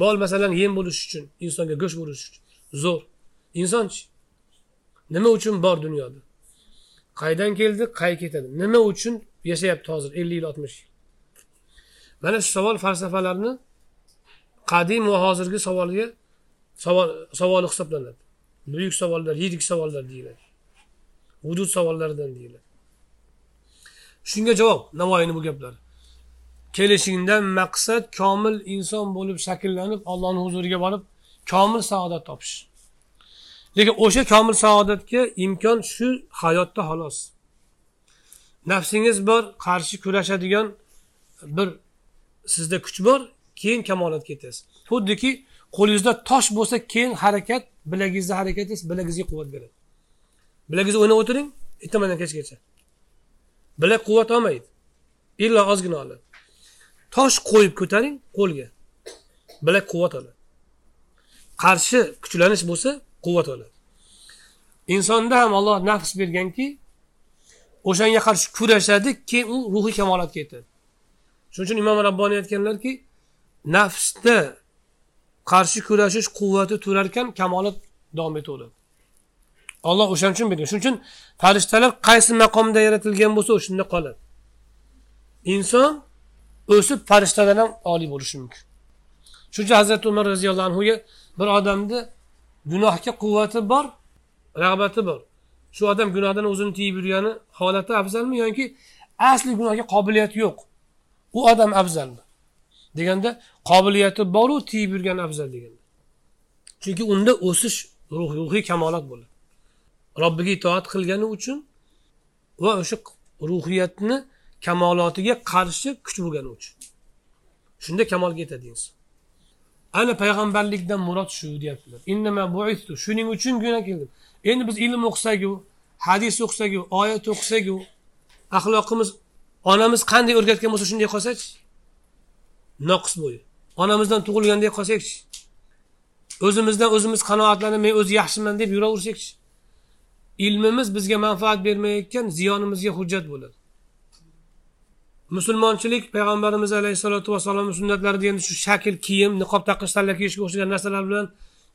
Mol masalan yem bo'lish uchun insonga go'sht bo'lish uchun zo'r. Insonchi nima uchun bor dunyoda? Qaydan keldi? Qay ketadi? Nima uchun yashayapti hozir ellik yil oltmish yil. Mana shu savol falsafalarni qadim va hozirgi savolga savol savoli hisoblanadi. Buyuk savollar yirik savollar deyiladi. Vujud savollaridan deyiladi. Shunga javob navoiyni bu gaplari. Kelishingdan maqsad komil inson bo'lib shakllanib allohni huzuriga borib komil saodat topish. Lekin o'sha komil saodatga imkon shu hayotda xolos. Nafsingiz bor qarshi kurashadigan bir sizda kuch bor keyin kamolatga yetasiz xuddiki qo'lingizda tosh bo'lsa keyin harakat bilagingizda harakat etasiz bilagingizga quvvat beradi. Bilagingizda o'ynab o'tiring ertamandan kechgacha. Bilak quvvat olmaydi. Illo ozgina oladi. Tosh qo'yib ko'taring qo'lga. Bilak quvvat oladi. Qarshi kuchlanish bo'lsa quvvat oladi. Insonda ham olloh nafs berganki o'shanga qarshi kurashadi keyin u ruhiy kamolatga yetadi. Shuning uchun imom rabboniy aytganlarki nafsda qarshi kurashish quvvati turarkan kamolat davom etaveradi olloh o'shaning uchun bergan shuning uchun farishtalar qaysi maqomda yaratilgan bo'lsa o'shanda qoladi. Inson o'sib farishtadan ham oliy bo'lishi mumkin. Shuning uchun hazrati umar roziyallohu anhuga bir odamni gunohga quvvati bor rag'bati bor. Shu odam gunohdan o'zini tiyib yurgani holati afzalmi yoki asli gunohga qobiliyati yo'q? U odam afzalmi? Deganda qobiliyati boru tiyib yurgani afzal deganda. Chunki unda o'sish ruhiy kamolot bo'ladi. Robbiga itoat qilgani uchun va o'sha ruhiyatni kamolotiga qarshi kuch bo'lgani uchun. Shunda kamolga yetadi inson. Ana payg'ambarlikdan murod shu deyaptilar. Shuning uchun guna keldim. Endi biz ilm o'qisaku hadis o'qisaku oyat o'qisaku axloqimiz onamiz qanday o'rgatgan bo'lsa shunday qolsachi noqis bo'yi. Onamizdan tug'ilgandek qolsakchi? O'zimizdan o'zimiz qanoatlanib men o'zi yaxshiman deb yuraversakchi? Ilmimiz bizga manfaat bermayotgan ziyonimizga hujjat bo'ladi. Musulmonchilik payg'ambarimiz alayhissalotu vassalomni sunnatlarida endi shu shakl kiyim niqob taqish salla kiyishga o'xshagan narsalar bilan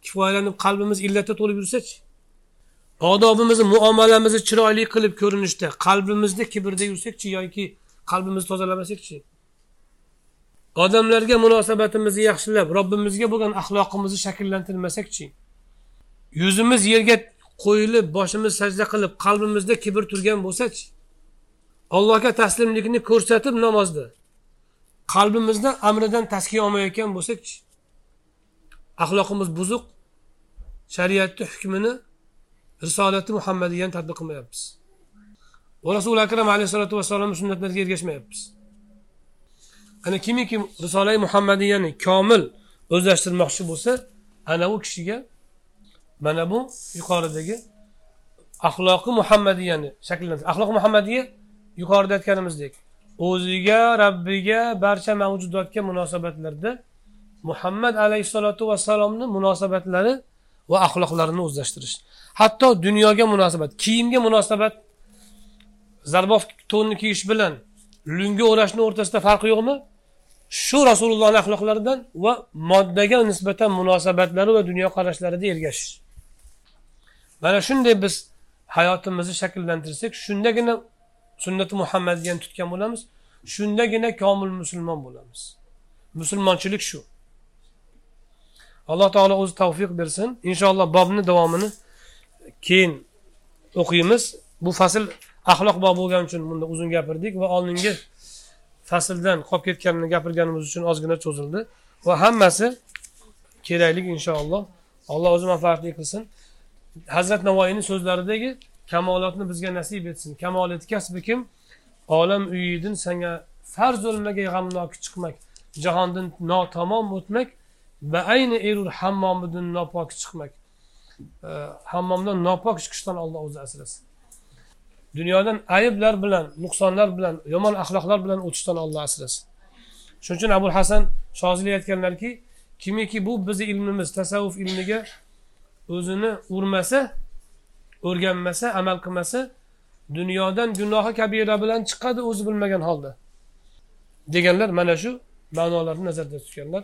kifoyalanib qalbimiz illatda to'lib yursachi? Odobimizni muomalamizni chiroyli qilib ko'rinishda qalbimizni kibrda yursakchi yoki qalbimizni tozalamasakchi? Odamlarga munosabatimizni yaxshilab robbimizga bo'lgan axloqimizni shakllantirmasakchi? Yuzimiz yerga qo'yilib boshimiz sajda qilib qalbimizda kibr turgan bo'lsachi? Allohga taslimlikni ko'rsatib namozda qalbimizda amridan taskiya olmayotgan bo'lsakchi? Axloqimiz buzuq shariatni hukmini risolati muhammadiyani tadbiq qilmayapmiz. Va rasuli akram alayhissalotu vassalomni sunnatlariga ergashmayapmiz. Ana kimiki risolai muhammadiyani komil o'zlashtirmoqchi bo'lsa ana u kishiga mana bu yuqoridagi axloqi muhammadiyani shakllantir axloqi muhammadiya yuqorida aytganimizdek o'ziga rabbiga barcha mavjudotga munosabatlarda muhammad alayhissalotu vassalomni munosabatlari va axloqlarini o'zlashtirish. Hatto dunyoga munosabat kiyimga munosabat. Zarbof to'nni kiyish bilan lunga o'rashni o'rtasida farqi yo'qmi? Shu rasulullohni axloqlaridan va moddaga nisbatan munosabatlari va dunyoqarashlarida ergashish mana shunday biz hayotimizni shakllantirsak shundagina sunnati muhammadiyani tutgan bo'lamiz shundagina komil musulmon bo'lamiz. Musulmonchilik shu. Alloh taolo o'zi tavfiq bersin. Inshaalloh bobni davomini keyin o'qiymiz. Bu fasl axloq bobi bo'lgani uchun bunda uzun gapirdik va oldingi fasldan qolib ketganini gapirganimiz uchun ozgina cho'zildi. Va hammasi kerakli inshaalloh. Alloh o'zi manfaatli qilsin. Hazrat navoiyni so'zlaridagi kamolotni bizga nasib etsin. Kamolat kasbi kim? Olam uyidin sanga farz o'lmagay g'amnoki chiqmak jahondan notamom o'tmak ayni erur hammomidan nopok chiqmak. E, Hammomdan nopok chiqishdan olloh o'zi asrasin. Dunyodan ayblar bilan nuqsonlar bilan yomon axloqlar bilan o'tishdan olloh asrasin. Shuning uchun abul hasan shozili aytganlarki kimiki bu bizni ilmimiz tasavvuf ilmiga o'zini urmasa o'rganmasa amal qilmasa dunyodan gunohi kabira bilan chiqadi o'zi bilmagan holda. Deganlar mana shu ma'nolarni nazarda tutganlar.